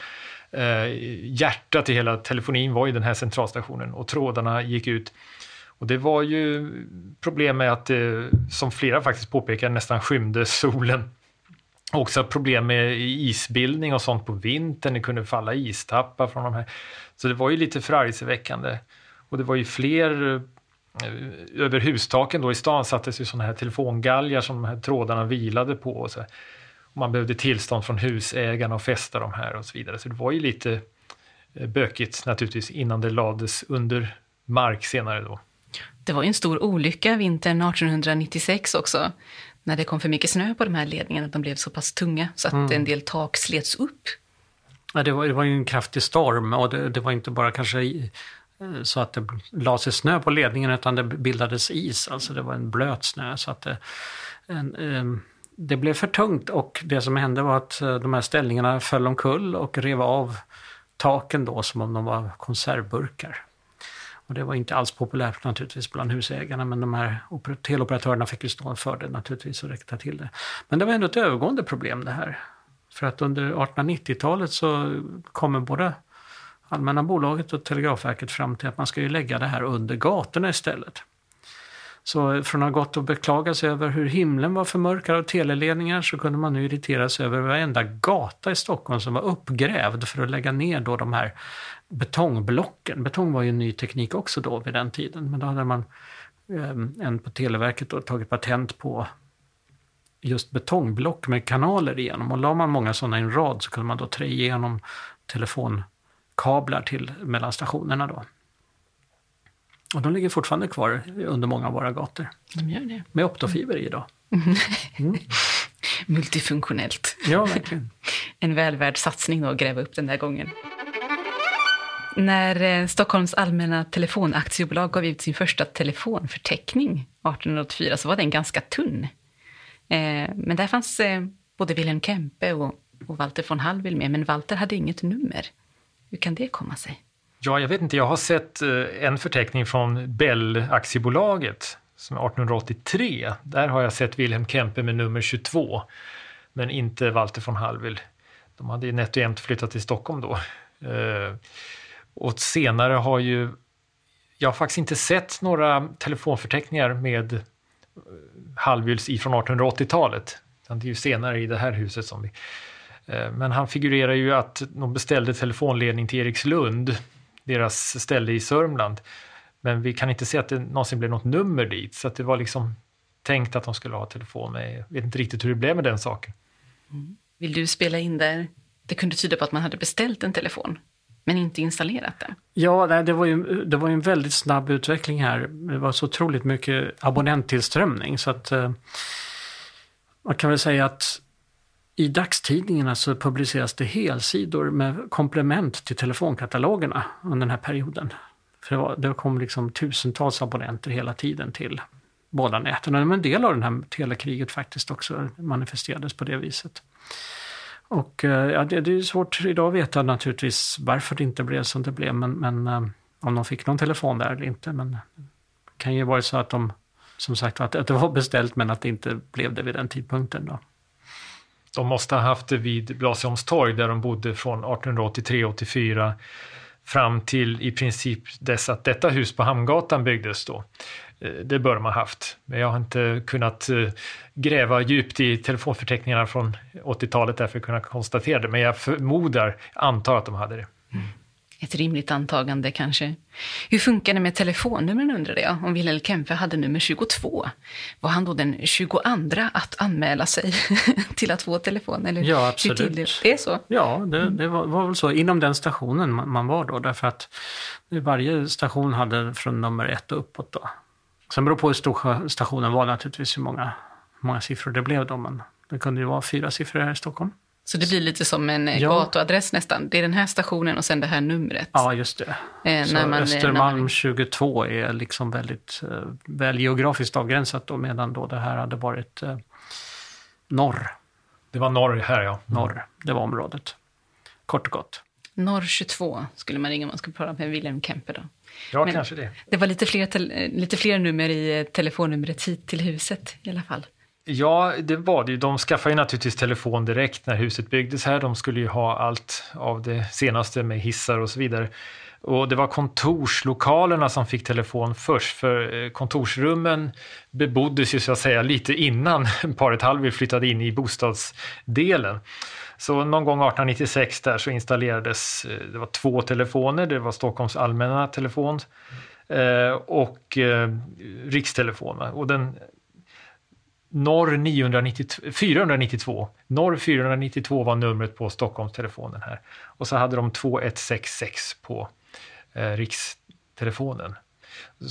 eh, hjärtat i hela telefonin var ju den här centralstationen och trådarna gick ut. Och det var ju problem med att det, som flera faktiskt påpekar, nästan skymde solen. Också problem med isbildning och sånt på vintern, det kunde falla istappar från de här. Så det var ju lite förargelseväckande. Och det var ju fler eh, över hustaken då i stan sattes ju sådana här telefongalgar som de här trådarna vilade på. Och så. Och man behövde tillstånd från husägarna att fästa de här och så vidare. Så det var ju lite eh, bökigt naturligtvis innan det lades under mark senare då. Det var ju en stor olycka vintern 1896 också. När det kom för mycket snö på de här ledningarna, att de blev så pass tunga så att mm. en del tak slets upp. Ja, det, var, det var ju en kraftig storm och det, det var inte bara kanske Eh, så att det la sig snö på ledningen utan det bildades is, alltså det var en blöt snö. Så att det, en, ehm, det blev för tungt och det som hände var att eh, de här ställningarna föll omkull och rev av taken då som om de var konservburkar. Och det var inte alls populärt naturligtvis bland husägarna men de här teleoperatörerna fick ju stå för det naturligtvis och rätta till det. Men det var ändå ett övergående problem det här. För att under 1890-talet så kommer både Allmänna bolaget och Telegrafverket fram till att man ska ju lägga det här under gatorna istället. Så från att ha gått och beklagat sig över hur himlen var förmörkad av teleledningar så kunde man nu irritera sig över varenda gata i Stockholm som var uppgrävd för att lägga ner då de här betongblocken. Betong var ju en ny teknik också då vid den tiden, men då hade man eh, en på Televerket då tagit patent på just betongblock med kanaler igenom och la man många sådana i en rad så kunde man då trä igenom telefon kablar till mellan stationerna då. Och de ligger fortfarande kvar under många av våra gator. De gör det. Med optofiber i idag. Mm. Multifunktionellt. Ja, verkligen. en välvärd satsning då att gräva upp den där gången. När eh, Stockholms allmänna telefonaktiebolag gav ut sin första telefonförteckning 1884 så var den ganska tunn. Eh, men där fanns eh, både Wilhelm Kempe och, och Walter von Hallwyl med, men Walter hade inget nummer. Hur kan det komma sig? Ja, jag vet inte. Jag har sett eh, en förteckning från Bell-aktiebolaget som är 1883. Där har jag sett Wilhelm Kempe med nummer 22, men inte Walter von Hallwyl. De hade ju nätt och jämnt flyttat till Stockholm då. Eh, och senare har ju jag har faktiskt inte sett några telefonförteckningar med eh, Hallwyls ifrån 1880-talet. Det är ju senare i det här huset som vi men han figurerar ju att de beställde telefonledning till Erikslund, deras ställe i Sörmland. Men vi kan inte se att det någonsin blev något nummer dit, så att det var liksom tänkt att de skulle ha telefon. Men jag vet inte riktigt hur det blev med den saken. Mm. Vill du spela in där? Det kunde tyda på att man hade beställt en telefon, men inte installerat den. Ja, det var ju, det var ju en väldigt snabb utveckling här. Det var så otroligt mycket abonnenttillströmning, så att eh, man kan väl säga att i dagstidningarna så publiceras det helsidor med komplement till telefonkatalogerna under den här perioden. För det, var, det kom liksom tusentals abonnenter hela tiden till båda näten. Och en del av det här telekriget faktiskt också manifesterades på det viset. Och eh, ja, det, det är svårt idag att veta naturligtvis varför det inte blev som det blev, men, men eh, om de fick någon telefon där eller inte. Men det kan ju vara så att de, som sagt att det var beställt men att det inte blev det vid den tidpunkten. Då. De måste ha haft det vid Blasieholmstorg där de bodde från 1883-84 fram till i princip dess att detta hus på Hamngatan byggdes då. Eh, det bör de ha haft, men jag har inte kunnat eh, gräva djupt i telefonförteckningarna från 80-talet därför att kunna konstatera det, men jag förmodar, antar att de hade det. Mm. Ett rimligt antagande kanske. Hur funkar det med telefonnumren undrade jag, om Wilhelm Kempe hade nummer 22. Var han då den 22 att anmäla sig till att få telefon? Eller ja, absolut. Det är så? Ja, det, det var, var, väl så inom den stationen man, man, var då, därför att varje station hade från nummer ett och uppåt då. Sen beror på hur stor stationen var naturligtvis, hur många, hur många siffror det blev då, men det kunde ju vara fyra siffror här i Stockholm. Så det blir lite som en ja. gatuadress nästan. Det är den här stationen och sen det här numret. Ja, just det. Eh, så man, Östermalm man... 22 är liksom väldigt eh, väl geografiskt avgränsat då, medan då det här hade varit eh, norr. Det var norr här ja. Norr, det var området. Kort och gott. Norr 22 skulle man ringa om man skulle prata med Wilhelm Kemper. Då. Ja, Men kanske det. Det var lite fler, lite fler nummer i eh, telefonnumret hit till huset i alla fall. Ja, det var det ju. De skaffade ju naturligtvis telefon direkt när huset byggdes här. De skulle ju ha allt av det senaste med hissar och så vidare. Och det var kontorslokalerna som fick telefon först, för eh, kontorsrummen beboddes ju så att säga lite innan paret Hallwyl flyttade in i bostadsdelen. Så någon gång 1896 där så installerades, eh, det var två telefoner, det var Stockholms allmänna telefon eh, och eh, rikstelefon. Och den Norr 992, 492. Norr 492 var numret på Stockholmstelefonen här. Och så hade de 2166 på eh, rikstelefonen.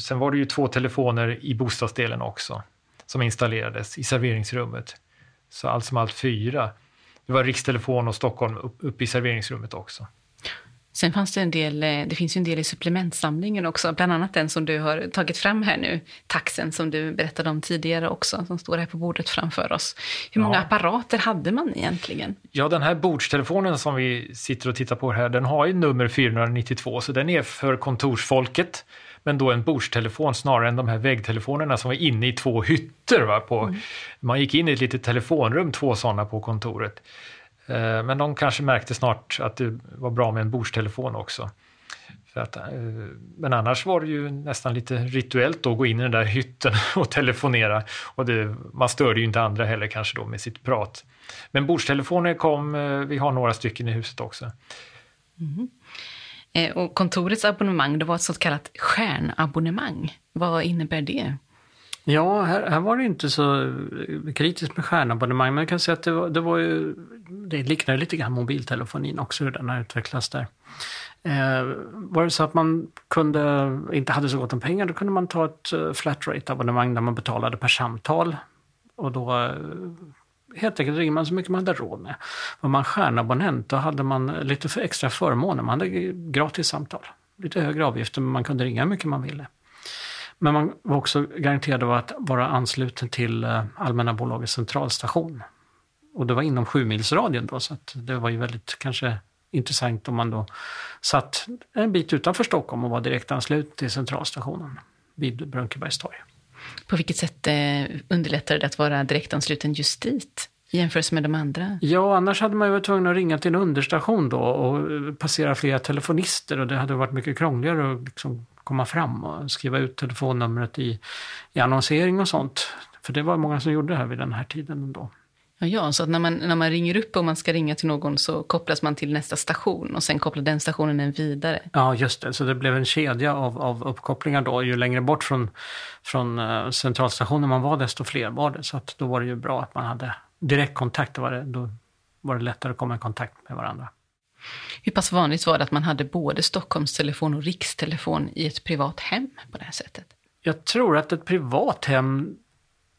Sen var det ju två telefoner i bostadsdelen också som installerades i serveringsrummet. Så allt som allt fyra. Det var rikstelefon och Stockholm uppe upp i serveringsrummet också. Sen fanns det en del, eh, det finns ju en del i supplementsamlingen också, bland annat den som du har tagit fram här nu, taxen som du berättade om tidigare också, som står här på bordet framför oss. Hur många Ja. apparater hade man egentligen? Ja, den här bordstelefonen som vi sitter och tittar på här, den har ju nummer 492, så den är för kontorsfolket. Men då en bordstelefon snarare än de här väggtelefonerna som var inne i två hytter. Va, på, Man gick in i ett litet telefonrum, två sådana på kontoret. Eh, men de kanske märkte snart att det var bra med en bordstelefon också. För att, eh, men annars var det ju nästan lite rituellt då att gå in i den där hytten och telefonera. Och det, man störde ju inte andra heller kanske då med sitt prat. Men bordstelefoner kom, eh, vi har några stycken i huset också. Mm. Och kontorets abonnemang, det var ett så kallat stjärnabonnemang. Vad innebär det? Ja, här, här var det inte så eh, kritiskt med stjärnabonnemang, men jag kan säga att det var, det var ju, det liknar lite grann mobiltelefonin också, hur den har utvecklats där. Eh, var det så att man kunde, inte hade så gott om pengar, då kunde man ta ett eh, flat rate abonnemang där man betalade per samtal. Och då eh, helt enkelt ringer man så mycket man hade råd med. Var man stjärnabonnent, då hade man lite för extra förmåner. Man hade gratis samtal, lite högre avgifter, men man kunde ringa hur mycket man ville. Men man var också garanterad av att vara ansluten till eh, Allmänna bolagets centralstation. Och det var inom sjumilsradien då, så det var ju väldigt kanske intressant om man då satt en bit utanför Stockholm och var direkt ansluten till centralstationen vid Brunkebergstorg. På vilket sätt eh, underlättar det att vara direktansluten just dit i jämförelse med de andra? Ja, annars hade man ju varit tvungen att ringa till en understation då och eh, passera flera telefonister och det hade varit mycket krångligare att liksom komma fram och skriva ut telefonnumret i, i annonsering och sånt. För det var många som gjorde det här vid den här tiden ändå. Ja, ja, så att när man, när man ringer upp och man ska ringa till någon så kopplas man till nästa station och sen kopplar den stationen en vidare. Ja, just det. Så det blev en kedja av, av uppkopplingar då. Ju längre bort från, från eh, centralstationen man var, desto fler var det. Så att då var det ju bra att man hade direktkontakt. Då var det, då var det lättare att komma i kontakt med varandra. Hur pass vanligt var det att man hade både Stockholmstelefon och rikstelefon i ett privat hem på det här sättet? Jag tror att ett privat hem,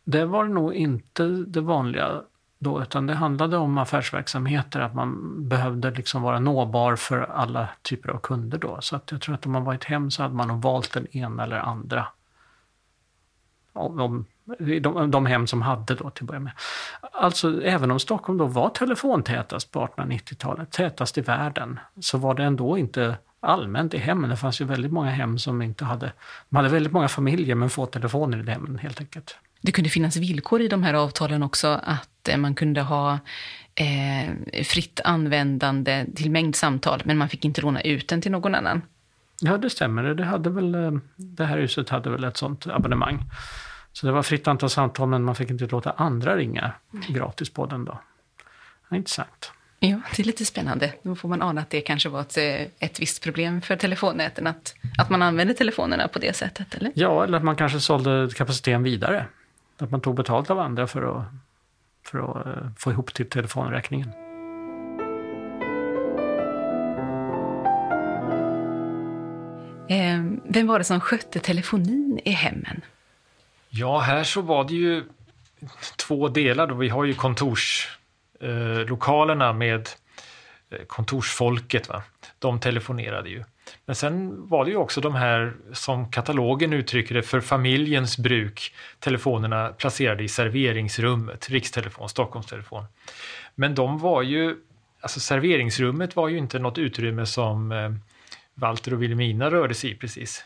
det var nog inte det vanliga då, utan det handlade om affärsverksamheter, att man behövde liksom vara nåbar för alla typer av kunder då. Så att jag tror att om man var i ett hem så hade man nog valt den ena eller andra. Om, om, de, de hem som hade då till att börja med. Alltså även om Stockholm då var telefontätast på 1890-talet, tätast i världen, så var det ändå inte allmänt i hemmen. Det fanns ju väldigt många hem som inte hade, de hade väldigt många familjer men få telefoner i hemmen helt enkelt. Det kunde finnas villkor i de här avtalen också att eh, man kunde ha eh, fritt användande till mängd samtal, men man fick inte låna ut den till någon annan. Ja, det stämmer. Det, hade väl, eh, det här huset hade väl ett sånt abonnemang. Så det var fritt antal samtal, men man fick inte låta andra ringa gratis på den då. Ja, intressant. Ja, det är lite spännande. Då får man ana att det kanske var ett, eh, ett visst problem för telefonnäten, att, att man använde telefonerna på det sättet, eller? Ja, eller att man kanske sålde kapaciteten vidare. Att man tog betalt av andra för att, för att eh, få ihop till telefonräkningen. Eh, vem var det som skötte telefonin i hemmen? Ja, här så var det ju två delar. Då. Vi har ju kontorslokalerna eh, med eh, kontorsfolket. Va? De telefonerade ju. Men sen var det ju också de här, som katalogen uttrycker det, för familjens bruk, telefonerna placerade i serveringsrummet, Rikstelefon, Stockholmstelefon. Men de var ju alltså serveringsrummet var ju inte något utrymme som eh, Walter och Wilhelmina rörde sig i precis.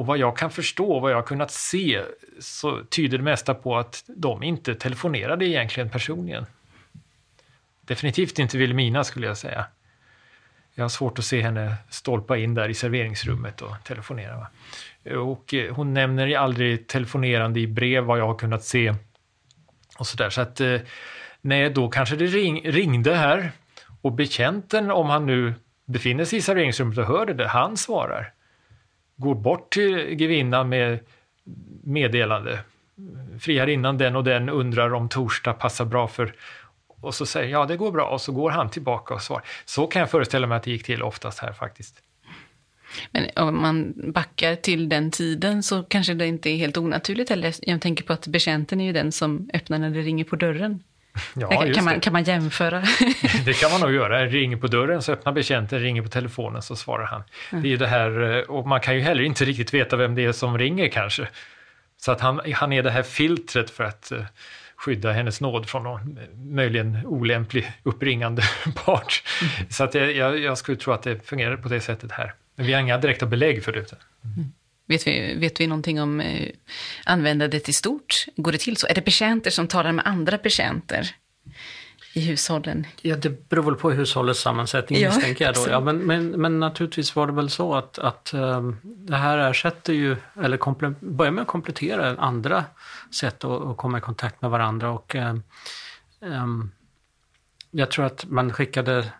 Och vad jag kan förstå, vad jag har kunnat se, så tyder det mesta på att de inte telefonerade egentligen personligen. Definitivt inte Vilhelmina. skulle jag säga. Jag har svårt att se henne stolpa in där i serveringsrummet och telefonera. Va? Och eh, hon nämner aldrig telefonerande i brev vad jag har kunnat se. Och så där. Så att, eh, nej, då kanske det ring, ringde här och betjänten, om han nu befinner sig i serveringsrummet och hör det, han svarar. Går bort till grevinnan med meddelande. Friherrinnan den och den undrar om torsdag passar bra för och så säger ja det går bra och så går han tillbaka och svarar. Så kan jag föreställa mig att det gick till oftast här faktiskt. Men om man backar till den tiden så kanske det inte är helt onaturligt heller. Jag tänker på att betjänten är ju den som öppnar när det ringer på dörren. Ja, kan, man, kan man jämföra? det kan man nog göra. Ringer på dörren så öppnar betjänten, ringer på telefonen så svarar han. Mm. Det är det här, eh, och man kan ju heller inte riktigt veta vem det är som ringer kanske. Så att han, han är det här filtret för att uh, skydda hennes nåd från någon möjligen olämplig uppringande part. Mm. Så att jag, jag, jag, skulle tro att det fungerar på det sättet här. Men vi har inga direkta belägg för det. Mm. Vet vi, vet vi någonting om eh, användandet i stort? Går det till så? Är det betjänter som talar med andra betjänter i hushållen? Ja, det beror väl på hushållets sammansättning ja, misstänker jag då. Ja, men, men, men naturligtvis var det väl så att, att um, det här ersätter ju, eller komple- börjar med att komplettera andra sätt att, att, komma i kontakt med varandra. Och um, jag tror att man skickade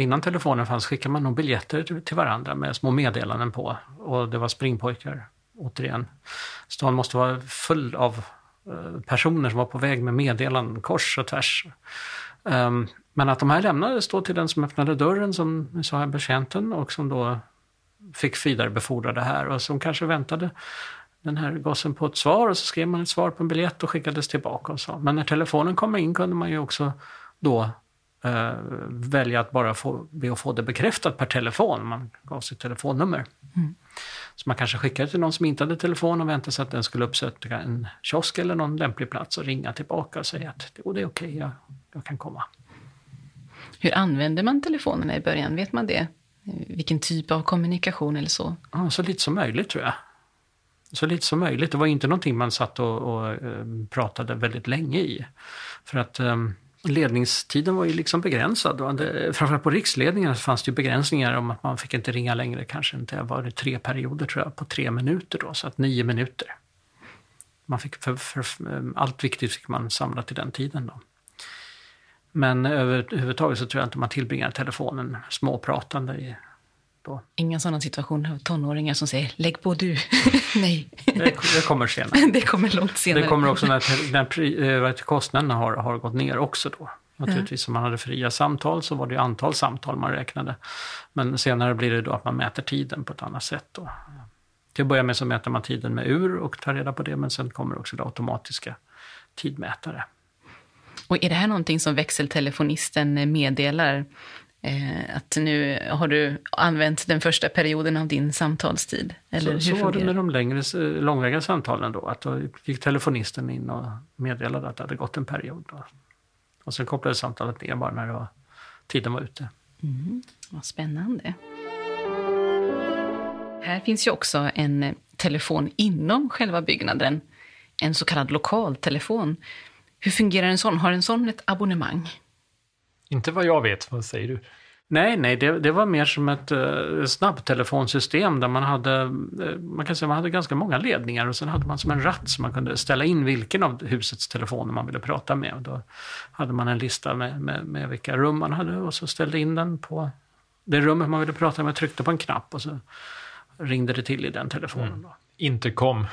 Innan telefonen fanns skickade man nog biljetter till varandra med små meddelanden på. Och det var springpojkar, återigen. Stan måste vara full av eh, personer som var på väg med meddelanden kors och tvärs. Um, men att de här lämnades då till den som öppnade dörren, som vi sa här, betjänten, och som då fick vidarebefordra det här och som kanske väntade den här gossen på ett svar och så skrev man ett svar på en biljett och skickades tillbaka och så. Men när telefonen kom in kunde man ju också då eh, välja att bara få, be att få det bekräftat per telefon. Man gav sitt telefonnummer. Mm. Så man kanske skickade till någon som inte hade telefon och väntade sig att den skulle uppsöka en kiosk eller någon lämplig plats och ringa tillbaka och säga att det är okej, okay, jag, jag kan komma. Hur använder man telefonerna i början? Vet man det? Vilken typ av kommunikation eller så? Ja, så lite som möjligt tror jag. Så lite som möjligt. Det var inte någonting man satt och, och uh, pratade väldigt länge i. För att um, ledningstiden var ju liksom begränsad. Framförallt på riksledningen fanns det ju begränsningar om att man fick inte ringa längre, kanske inte, var det tre perioder tror jag, på tre minuter då, så att nio minuter. Man fick för, för, för, allt viktigt fick man samla till den tiden då. Men överhuvudtaget så tror jag inte man tillbringar telefonen småpratande i då. Inga sådana situationer av tonåringar som säger lägg på du. Nej. Det, det, kommer senare. det kommer långt senare. Det kommer också när, när, när kostnaderna har, har gått ner också då. Naturligtvis om man hade fria samtal så var det antal samtal man räknade. Men senare blir det då att man mäter tiden på ett annat sätt. Då. Till att börja med så mäter man tiden med ur och tar reda på det men sen kommer också det automatiska tidmätare. Och är det här någonting som växeltelefonisten meddelar Eh, att nu har du använt den första perioden av din samtalstid? Eller så, hur så var det med de längre, långväga samtalen då, att då gick telefonisten in och meddelade att det hade gått en period. Då. Och sen kopplades samtalet ner bara när det var, tiden var ute. Mm, vad spännande. Här finns ju också en telefon inom själva byggnaden, en så kallad lokaltelefon. Hur fungerar en sån? Har en sån ett abonnemang? Inte vad jag vet, vad säger du? Nej, nej, det, det var mer som ett uh, snabbtelefonsystem där man hade, uh, man kan säga man hade ganska många ledningar och sen hade man som en ratt så man kunde ställa in vilken av husets telefoner man ville prata med. Och då hade man en lista med, med, med vilka rum man hade och så ställde in den på det rummet man ville prata med, tryckte på en knapp och så ringde det till i den telefonen. Mm. Intercom.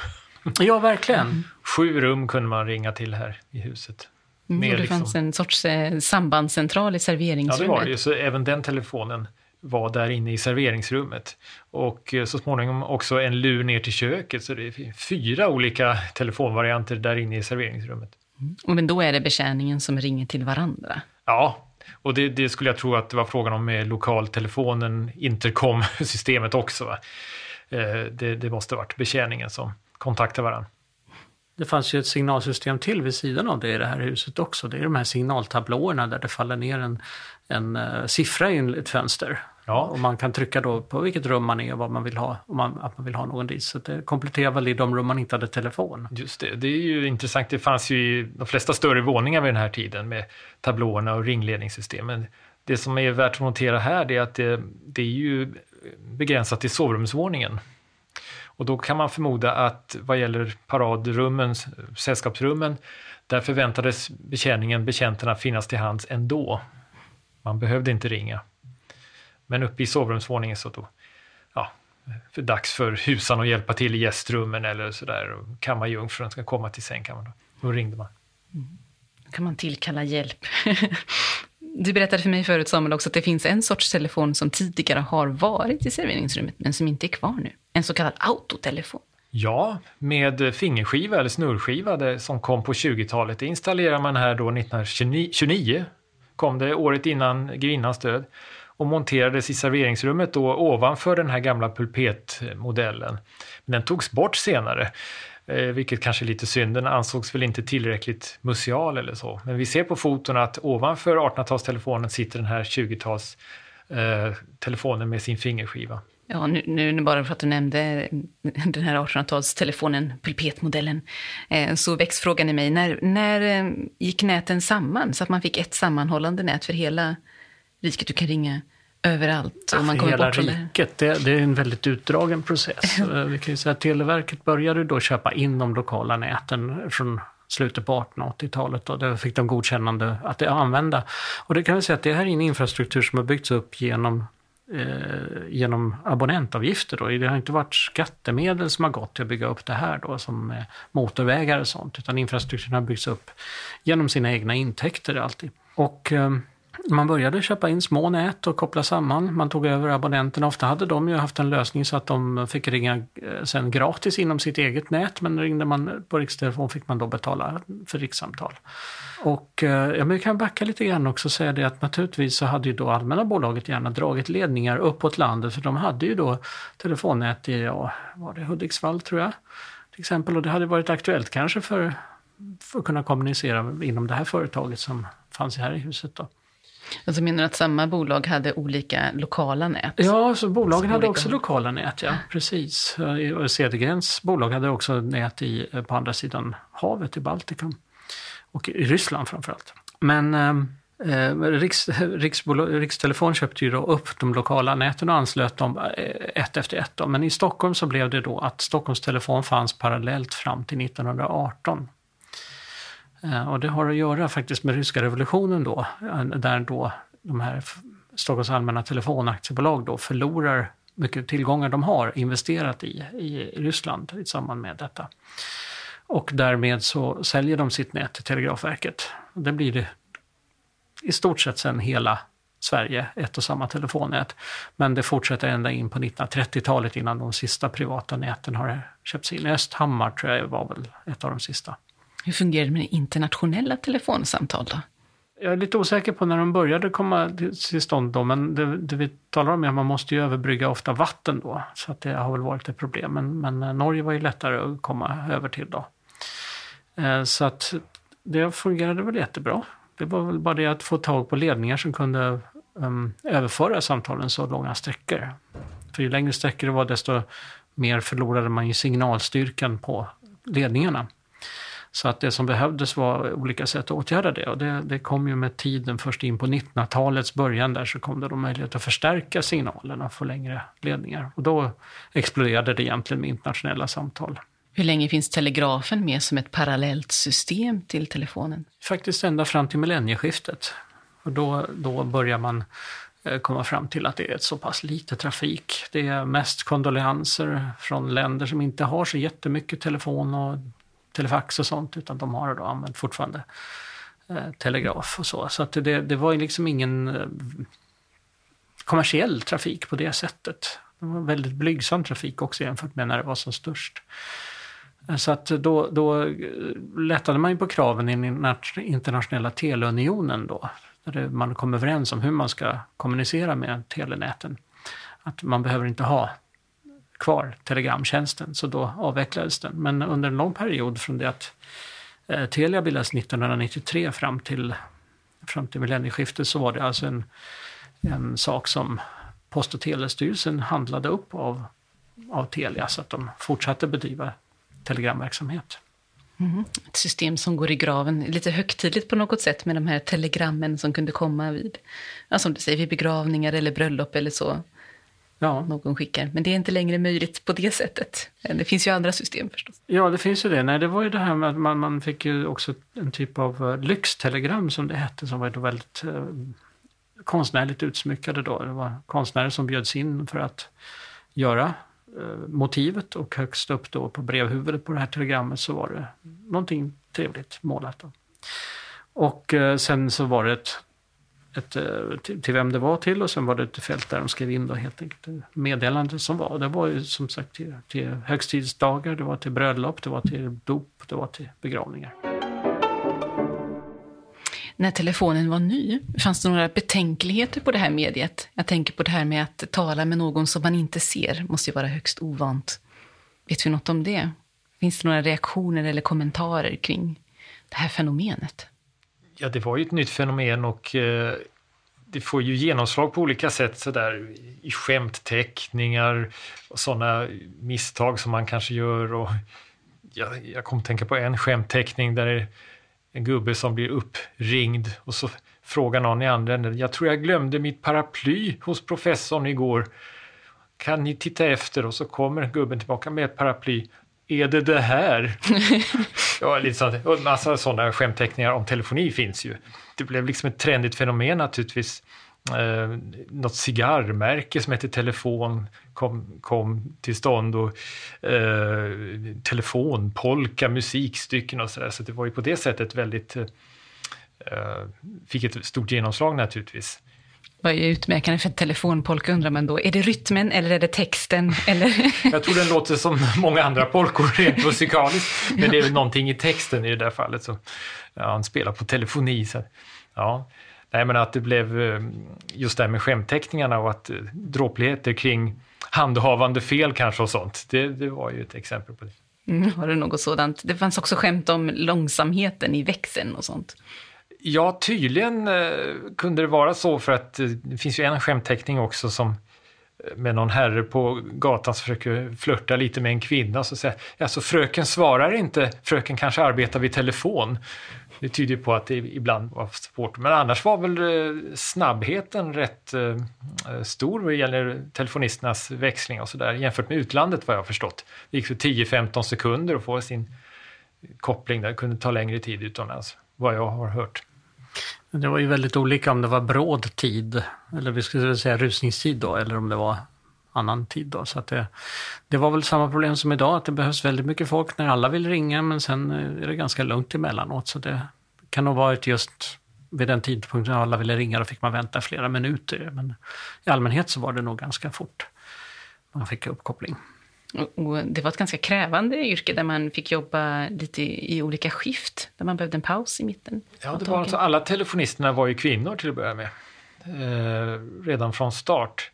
Ja, verkligen. Mm. Sju rum kunde man ringa till här i huset. Mm, det liksom. fanns en sorts eh, sambandscentral i serveringsrummet. Ja, det var det Så även den telefonen var där inne i serveringsrummet. Och eh, så småningom också en lur ner till köket. Så det är fyra olika telefonvarianter där inne i serveringsrummet. Mm. Men då är det betjäningen som ringer till varandra? Ja, och det, det skulle jag tro att det var frågan om med lokaltelefonen, intercom-systemet också. Eh, det, det måste varit betjäningen som kontaktade varandra. Det fanns ju ett signalsystem till vid sidan av det i det här huset också. Det är de här signaltablåerna där det faller ner en, en uh, siffra i ett fönster. Ja. Och man kan trycka då på vilket rum man är och vad man vill ha, om man, att man vill ha någon dit. Så det kompletterar väl i de rum man inte hade telefon. Just det, det är ju intressant. Det fanns ju i de flesta större våningar vid den här tiden med tablåerna och ringledningssystemen. Det som är värt att notera här är att det, det är ju begränsat till sovrumsvåningen. Och då kan man förmoda att vad gäller paradrummen, sällskapsrummen, där förväntades betjäningen, betjänterna finnas till hands ändå. Man behövde inte ringa. Men uppe i sovrumsvåningen så då, ja, för dags för husan att hjälpa till i gästrummen eller sådär. Kammarjungfrun ska komma till sängkammaren. Då, då ringde man. Mm. Då kan man tillkalla hjälp. Du berättade för mig förut Samuel också att det finns en sorts telefon som tidigare har varit i serveringsrummet men som inte är kvar nu. En så kallad autotelefon. Ja, med fingerskiva eller snurrskiva som kom på 20-talet. Det installerade man här då 1929, kom det året innan grevinnans död och monterades i serveringsrummet då ovanför den här gamla pulpetmodellen. Men den togs bort senare, eh, vilket kanske är lite synd. Den ansågs väl inte tillräckligt museal eller så. Men vi ser på foton att ovanför 1800-talstelefonen sitter den här 20-tals eh, telefonen med sin fingerskiva. Ja, nu, nu bara för att du nämnde den här 1800-talstelefonen, pulpetmodellen, eh, så väcks frågan i mig, när, när eh, gick näten samman så att man fick ett sammanhållande nät för hela riket? Du kan ringa överallt och man kommer hela bort från riket, det. Det är en väldigt utdragen process. Eh, vi kan ju säga att Televerket började då köpa in de lokala näten från slutet på 1880-talet och det fick de godkännande att använda. Och det kan vi säga att det här är en infrastruktur som har byggts upp genom eh, genom abonnentavgifter. Då. Det har inte varit skattemedel som har gått till att bygga upp det här då, som eh, motorvägar och sånt, utan infrastrukturen har byggts upp genom sina egna intäkter alltid. Och eh, man började köpa in små nät och koppla samman. Man tog över abonnenterna. Ofta hade de ju haft en lösning så att de fick ringa eh, sen gratis inom sitt eget nät. Men ringde man på rikstelefon fick man då betala för rikssamtal. Och eh, ja, men vi kan backa lite grann också och säga det att naturligtvis så hade ju då allmänna bolaget gärna dragit ledningar uppåt landet för de hade ju då telefonnät i, ja, var det Hudiksvall tror jag, till exempel. Och det hade varit aktuellt kanske för, för att kunna kommunicera inom det här företaget som fanns här i huset då. Alltså menar du att samma bolag hade olika lokala nät? Ja, så bolagen hade också lokala nät, ja. Precis. Cedergrens bolag hade också nät i, på andra sidan havet i Baltikum. Och i Ryssland framförallt. Men eh, Riks, Rikstelefon köpte ju då upp de lokala näten och anslöt dem eh, ett efter ett. Då. Men i Stockholm så blev det då att Stockholms Telefon fanns parallellt fram till 1918. Eh, och det har att göra faktiskt med ryska revolutionen då, eh, där då de här Stockholms allmänna telefonaktiebolag då förlorar mycket tillgångar de har investerat i, i Ryssland i samband med detta. Och därmed så säljer de sitt nät till Telegrafverket. Det blir det i stort sett sen hela Sverige ett och samma telefonnät. Men det fortsätter ända in på 1930-talet innan de sista privata näten har köpts in. Östhammar tror jag var väl ett av de sista. Hur fungerar det med internationella telefonsamtal då? Jag är lite osäker på när de började komma till stånd då, men det, det vi talar om är att man måste ju överbrygga ofta vatten då, så att det har väl varit ett problem. Men, men eh, Norge var ju lättare att komma över till då. Eh, så att det fungerade väl jättebra. Det var väl bara det att få tag på ledningar som kunde um, överföra samtalen så långa sträckor. För ju längre sträckor det var desto mer förlorade man ju signalstyrkan på ledningarna. Så att det som behövdes var olika sätt att åtgärda det och det, det kom ju med tiden först in på 1900-talets början där så kom det då möjlighet att förstärka signalerna och få längre ledningar. Och då exploderade det egentligen med internationella samtal. Hur länge finns telegrafen med som ett parallellt system till telefonen? Faktiskt ända fram till millennieskiftet. Och då, då börjar man eh, komma fram till att det är ett så pass lite trafik. Det är mest kondolenser från länder som inte har så jättemycket telefon och telefax och sånt, utan de har då använt fortfarande eh, telegraf och så. Så att det, det var ju liksom ingen eh, kommersiell trafik på det sättet. Det var väldigt blygsam trafik också jämfört med när det var som störst. Eh, så att då, då eh, lättade man ju på kraven i den internationella teleunionen då. Där man kom överens om hur man ska kommunicera med telenäten. Att man behöver inte ha kvar telegramtjänsten, så då avvecklades den. Men under en lång period från det att eh, Telia bildades 1993 fram till, fram till millennieskiftet så var det alltså en, en sak som Post och telestyrelsen handlade upp av, av Telia så att de fortsatte bedriva telegramverksamhet. Mm. Ett system som går i graven, lite högtidligt på något sätt med de här telegrammen som kunde komma vid, ja, som du säger, vid begravningar eller bröllop eller så. Ja. Någon skickar. Men det är inte längre möjligt på det sättet. Det finns ju andra system förstås. Ja, det finns ju det. Nej, det var ju det här med att man, man fick ju också en typ av uh, lyxtelegram som det hette, som var då väldigt uh, konstnärligt utsmyckade då. Det var konstnärer som bjöds in för att göra uh, motivet och högst upp då på brevhuvudet på det här telegrammet så var det någonting trevligt målat. Då. Och uh, sen så var det ett ett, eh, till, till, vem det var till och sen var det ett fält där de skrev in då helt enkelt meddelandet som var. Det var ju som sagt till, till högtidsdagar, det var till bröllop, det var till dop, det var till begravningar. När telefonen var ny, fanns det några betänkligheter på det här mediet? Jag tänker på det här med att tala med någon som man inte ser, måste ju vara högst ovant. Vet vi något om det? Finns det några reaktioner eller kommentarer kring det här fenomenet? Ja, det var ju ett nytt fenomen och eh, det får ju genomslag på olika sätt sådär i skämtteckningar och sådana misstag som man kanske gör. Och ja, jag kom att tänka på en skämtteckning där det är en gubbe som blir uppringd och så frågar någon i andra änden, jag tror jag glömde mitt paraply hos professorn igår. Kan ni titta efter? Och så kommer gubben tillbaka med ett paraply är det det här? ja, lite sånt. Och en massa sådana skämtteckningar om telefoni finns ju. Det blev liksom ett trendigt fenomen naturligtvis. Eh, något cigarrmärke som heter Telefon kom, kom till stånd och eh, telefonpolka, musikstycken och sådär. Så det var ju på det sättet väldigt, eh, fick ett stort genomslag naturligtvis. Vad är utmärkande för telefonpolka undrar man då? Är det rytmen eller är det texten? Eller? Jag tror den låter som många andra polkor rent musikaliskt. Men det är väl någonting i texten i det där fallet. Så, ja, han spelar på telefoni. Så, ja. Nej, men att det blev eh, just det här med skämtteckningarna och att eh, dråpligheter kring handhavande fel kanske och sånt. Det, det var ju ett exempel på det. Mm, har du något sådant? Det fanns också skämt om långsamheten i växeln och sånt. Ja, tydligen eh, kunde det vara så för att eh, det finns ju en skämtteckning också som eh, med någon herre på gatan som försöker flörta lite med en kvinna. Så säger alltså fröken svarar inte, fröken kanske arbetar vid telefon. Det tyder på att det ibland var svårt. Men annars var väl snabbheten rätt stor vad gäller telefonisternas växling och sådär jämfört med utlandet vad jag har förstått. Det gick för 10-15 sekunder att få sin koppling där, det kunde ta längre tid utomlands vad jag har hört. Det var ju väldigt olika om det var bråd tid, eller vi skulle säga rusningstid då, eller om det var annan tid då. Så att det, det var väl samma problem som idag, att det behövs väldigt mycket folk när alla vill ringa, men sen eh, är det ganska lugnt emellanåt. Så det kan nog varit just vid den tidpunkten när alla ville ringa, då fick man vänta flera minuter. Men i allmänhet så var det nog ganska fort man fick uppkoppling. Och det var ett ganska krävande yrke där man fick jobba lite i, olika skift, där man behövde en paus i mitten. Ja, det var alltså, alla telefonisterna var ju kvinnor till att börja med, eh, redan från start.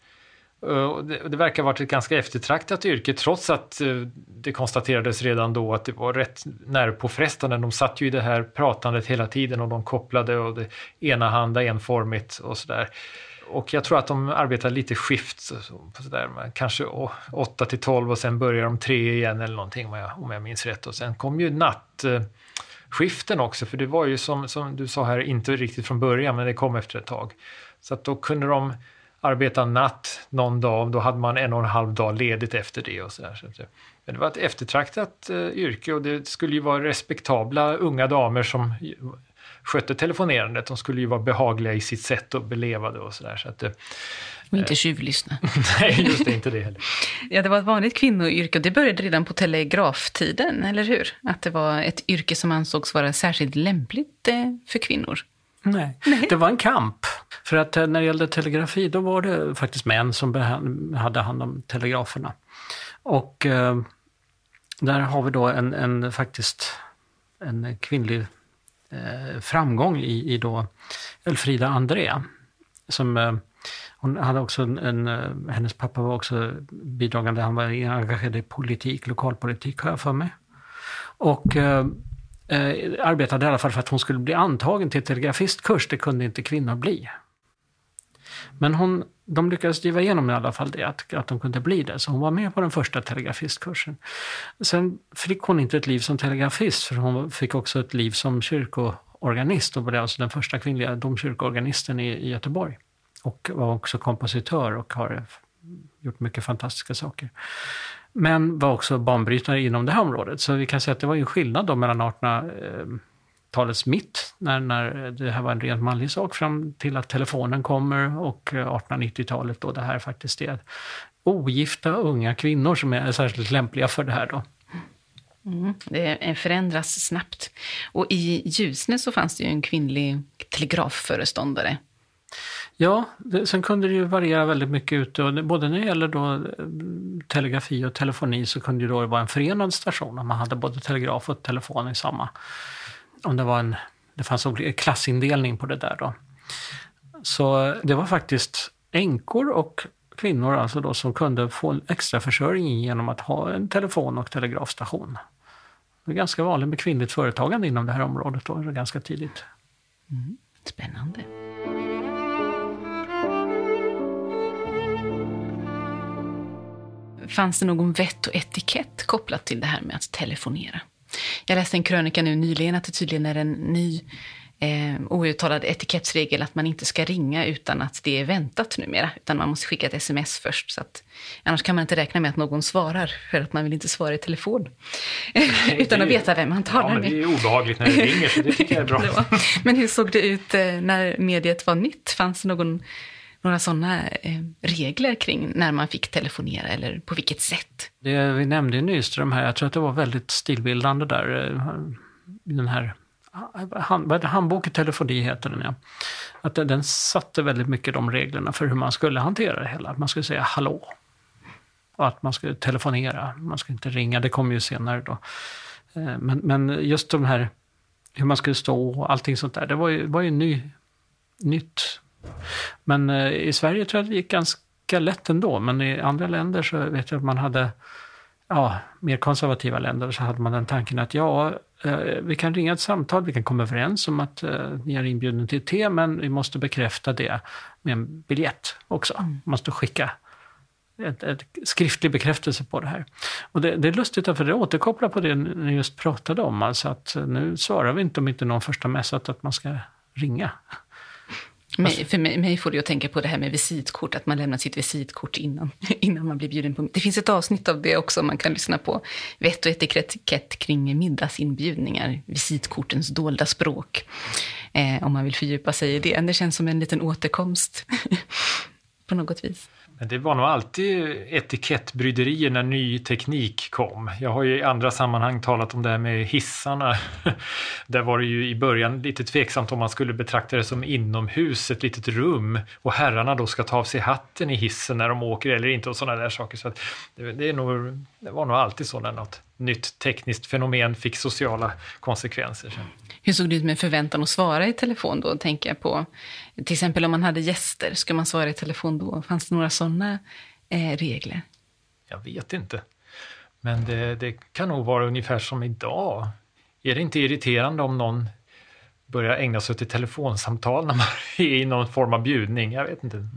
Och det, det, verkar ha varit ett ganska eftertraktat yrke trots att eh, det konstaterades redan då att det var rätt nervpåfrestande. De satt ju i det här pratandet hela tiden och de kopplade och det enahanda, enformigt och sådär. Och jag tror att de arbetar lite skift, så, så där, kanske 8 till 12 och sen börjar de 3 igen eller någonting om jag, om jag minns rätt. Och sen kom ju nattskiften också, för det var ju som, som du sa här, inte riktigt från början, men det kom efter ett tag. Så att då kunde de arbeta natt någon dag, då hade man en och en halv dag ledigt efter det. och så, där. så Men det var ett eftertraktat eh, yrke och det skulle ju vara respektabla unga damer som skötte telefonerandet. De skulle ju vara behagliga i sitt sätt och beleva det och sådär. Så att, och inte eh, tjuvlyssna. Nej, just det, inte det heller. ja, det var ett vanligt kvinnoyrke och det började redan på telegraftiden, eller hur? Att det var ett yrke som ansågs vara särskilt lämpligt eh, för kvinnor. Nej. Nej. det var en kamp. För att eh, när det gällde telegrafi, då var det faktiskt män som hade hand om telegraferna. Och eh, där har vi då en, en faktiskt en kvinnlig Eh, framgång i, i då Elfrida André som eh, hon hade också en, en, eh, hennes pappa var också bidragande, han var engagerad i politik, lokalpolitik har jag för mig. Och eh, arbetade i alla fall för att hon skulle bli antagen till telegrafistkurs, det kunde inte kvinnor bli. Men hon, de lyckades driva igenom i alla fall det, att, att de kunde bli det. Så hon var med på den första telegrafistkursen. Sen fick hon inte ett liv som telegrafist, för hon fick också ett liv som kyrkoorganist och blev alltså den första kvinnliga domkyrkoorganisten i, i Göteborg. Och var också kompositör och har gjort mycket fantastiska saker. Men var också banbrytare inom det här området. Så vi kan säga att det var ju skillnad då mellan eh, 1800-talets mitt, när, när det här var en rent manlig sak, fram till att telefonen kommer och 1890-talet då det här faktiskt är ogifta unga kvinnor som är särskilt lämpliga för det här då. Mm, det förändras snabbt. Och i Ljusne så fanns det ju en kvinnlig telegrafföreståndare Ja, det, sen kunde det ju variera väldigt mycket ute. Och både när det gäller då eh, telegrafi och telefoni så kunde det då vara en förenad station. Om man hade både telegraf och telefon i samma. Om det var en, det fanns en klassindelning på det där då. Så det var faktiskt änkor och kvinnor alltså då som kunde få extra försörjning genom att ha en telefon och telegrafstation. Det är ganska vanligt med kvinnligt företagande inom det här området då, ganska tidigt. Mm, spännande. fanns det någon vett och etikett kopplat till det här med att telefonera? Jag läste en krönika nu nyligen att det tydligen är en ny eh, outtalad etikettsregel att man inte ska ringa utan att det är väntat numera. Utan man måste skicka ett sms först. Så att, annars kan man inte räkna med att någon svarar för att man vill inte svara i telefon. utan att veta vem man talar ja, med. Det är obehagligt när det ringer så det tycker jag är bra. men hur såg det ut eh, när mediet var nytt? Fanns det någon några sådana eh, regler kring när man fick telefonera eller på vilket sätt? Det vi nämnde Nyström här, jag tror att det var väldigt stilbildande där. Eh, den här ah, hand, handbok i telefoni heter den ja. Att den, den satte väldigt mycket de reglerna för hur man skulle hantera det hela. Att man skulle säga hallå. Och att man skulle telefonera. Man skulle inte ringa, det kom ju senare då. Eh, men, men just de här hur man skulle stå och allting sånt där, det var ju, var ju ny, nytt men eh, i Sverige tror jag det gick ganska lätt ändå, men i andra länder så vet jag att man hade, ja, mer konservativa länder så hade man den tanken att ja, eh, vi kan ringa ett samtal, vi kan komma överens om att eh, ni är inbjuden till te, men vi måste bekräfta det med en biljett också. Mm. Man måste skicka ett, ett skriftlig bekräftelse på det här. Och det, det är lustigt för det återkopplar på det ni just pratade om, alltså att nu svarar vi inte om inte någon första messat att man ska ringa. Mig, för mig, mig, får det att tänka på det här med visitkort, att man lämnar sitt visitkort innan, innan man blir bjuden på... Det finns ett avsnitt av det också man kan lyssna på. Vett och etikett kring middagsinbjudningar, visitkortens dolda språk. Eh, om man vill fördjupa sig i det. Det känns som en liten återkomst på något vis. Men det var nog alltid etikettbryderier när ny teknik kom. Jag har ju i andra sammanhang talat om det här med hissarna. Där var det ju i början lite tveksamt om man skulle betrakta det som inomhus, ett litet rum och herrarna då ska ta av sig hatten i hissen när de åker eller inte och sådana där saker. Så det, det, är nog, det var nog alltid så när något nytt tekniskt fenomen fick sociala konsekvenser. Hur såg det ut med förväntan att svara i telefon då? Tänker jag på till exempel om man hade gäster, ska man svara i telefon då? Fanns det några sådana eh, regler? Jag vet inte. Men det, det, kan nog vara ungefär som idag. Är det inte irriterande om någon börjar ägna sig åt ett telefonsamtal när man är i någon form av bjudning? Jag vet inte.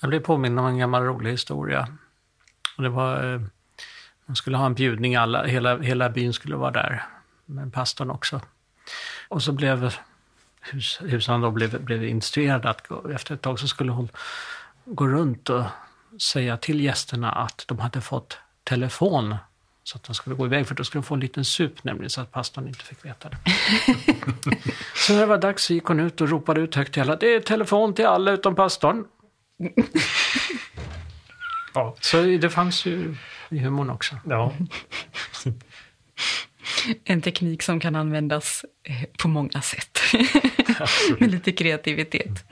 Jag blev påmind om en gammal rolig historia. Och det var, man skulle ha en bjudning, alla, hela, hela byn skulle vara där. Men pastorn också. Och så blev hus, husan då blev, blev instruerad att gå, efter ett tag så skulle hon gå runt och säga till gästerna att de hade fått telefon så att de skulle gå iväg, för då skulle de få en liten sup nämligen, så att pastorn inte fick veta det. så när det var dags så gick hon ut och ropade ut högt till alla, det är telefon till alla utom pastorn. ja, så det fanns ju i humorn också. Ja. En teknik som kan användas eh, på många sätt. Med lite kreativitet.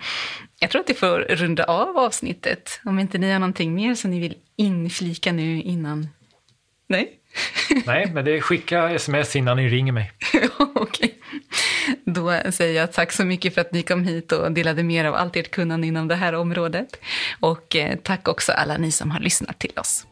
Jag tror att vi får runda av avsnittet. Om inte ni har någonting mer som ni vill inflika nu innan... Nej? Nej, men det är skicka sms innan ni ringer mig. Okej. Då säger jag tack så mycket för att ni kom hit och delade mer av allt ert kunnande inom det här området. Och eh, tack också alla ni som har lyssnat till oss.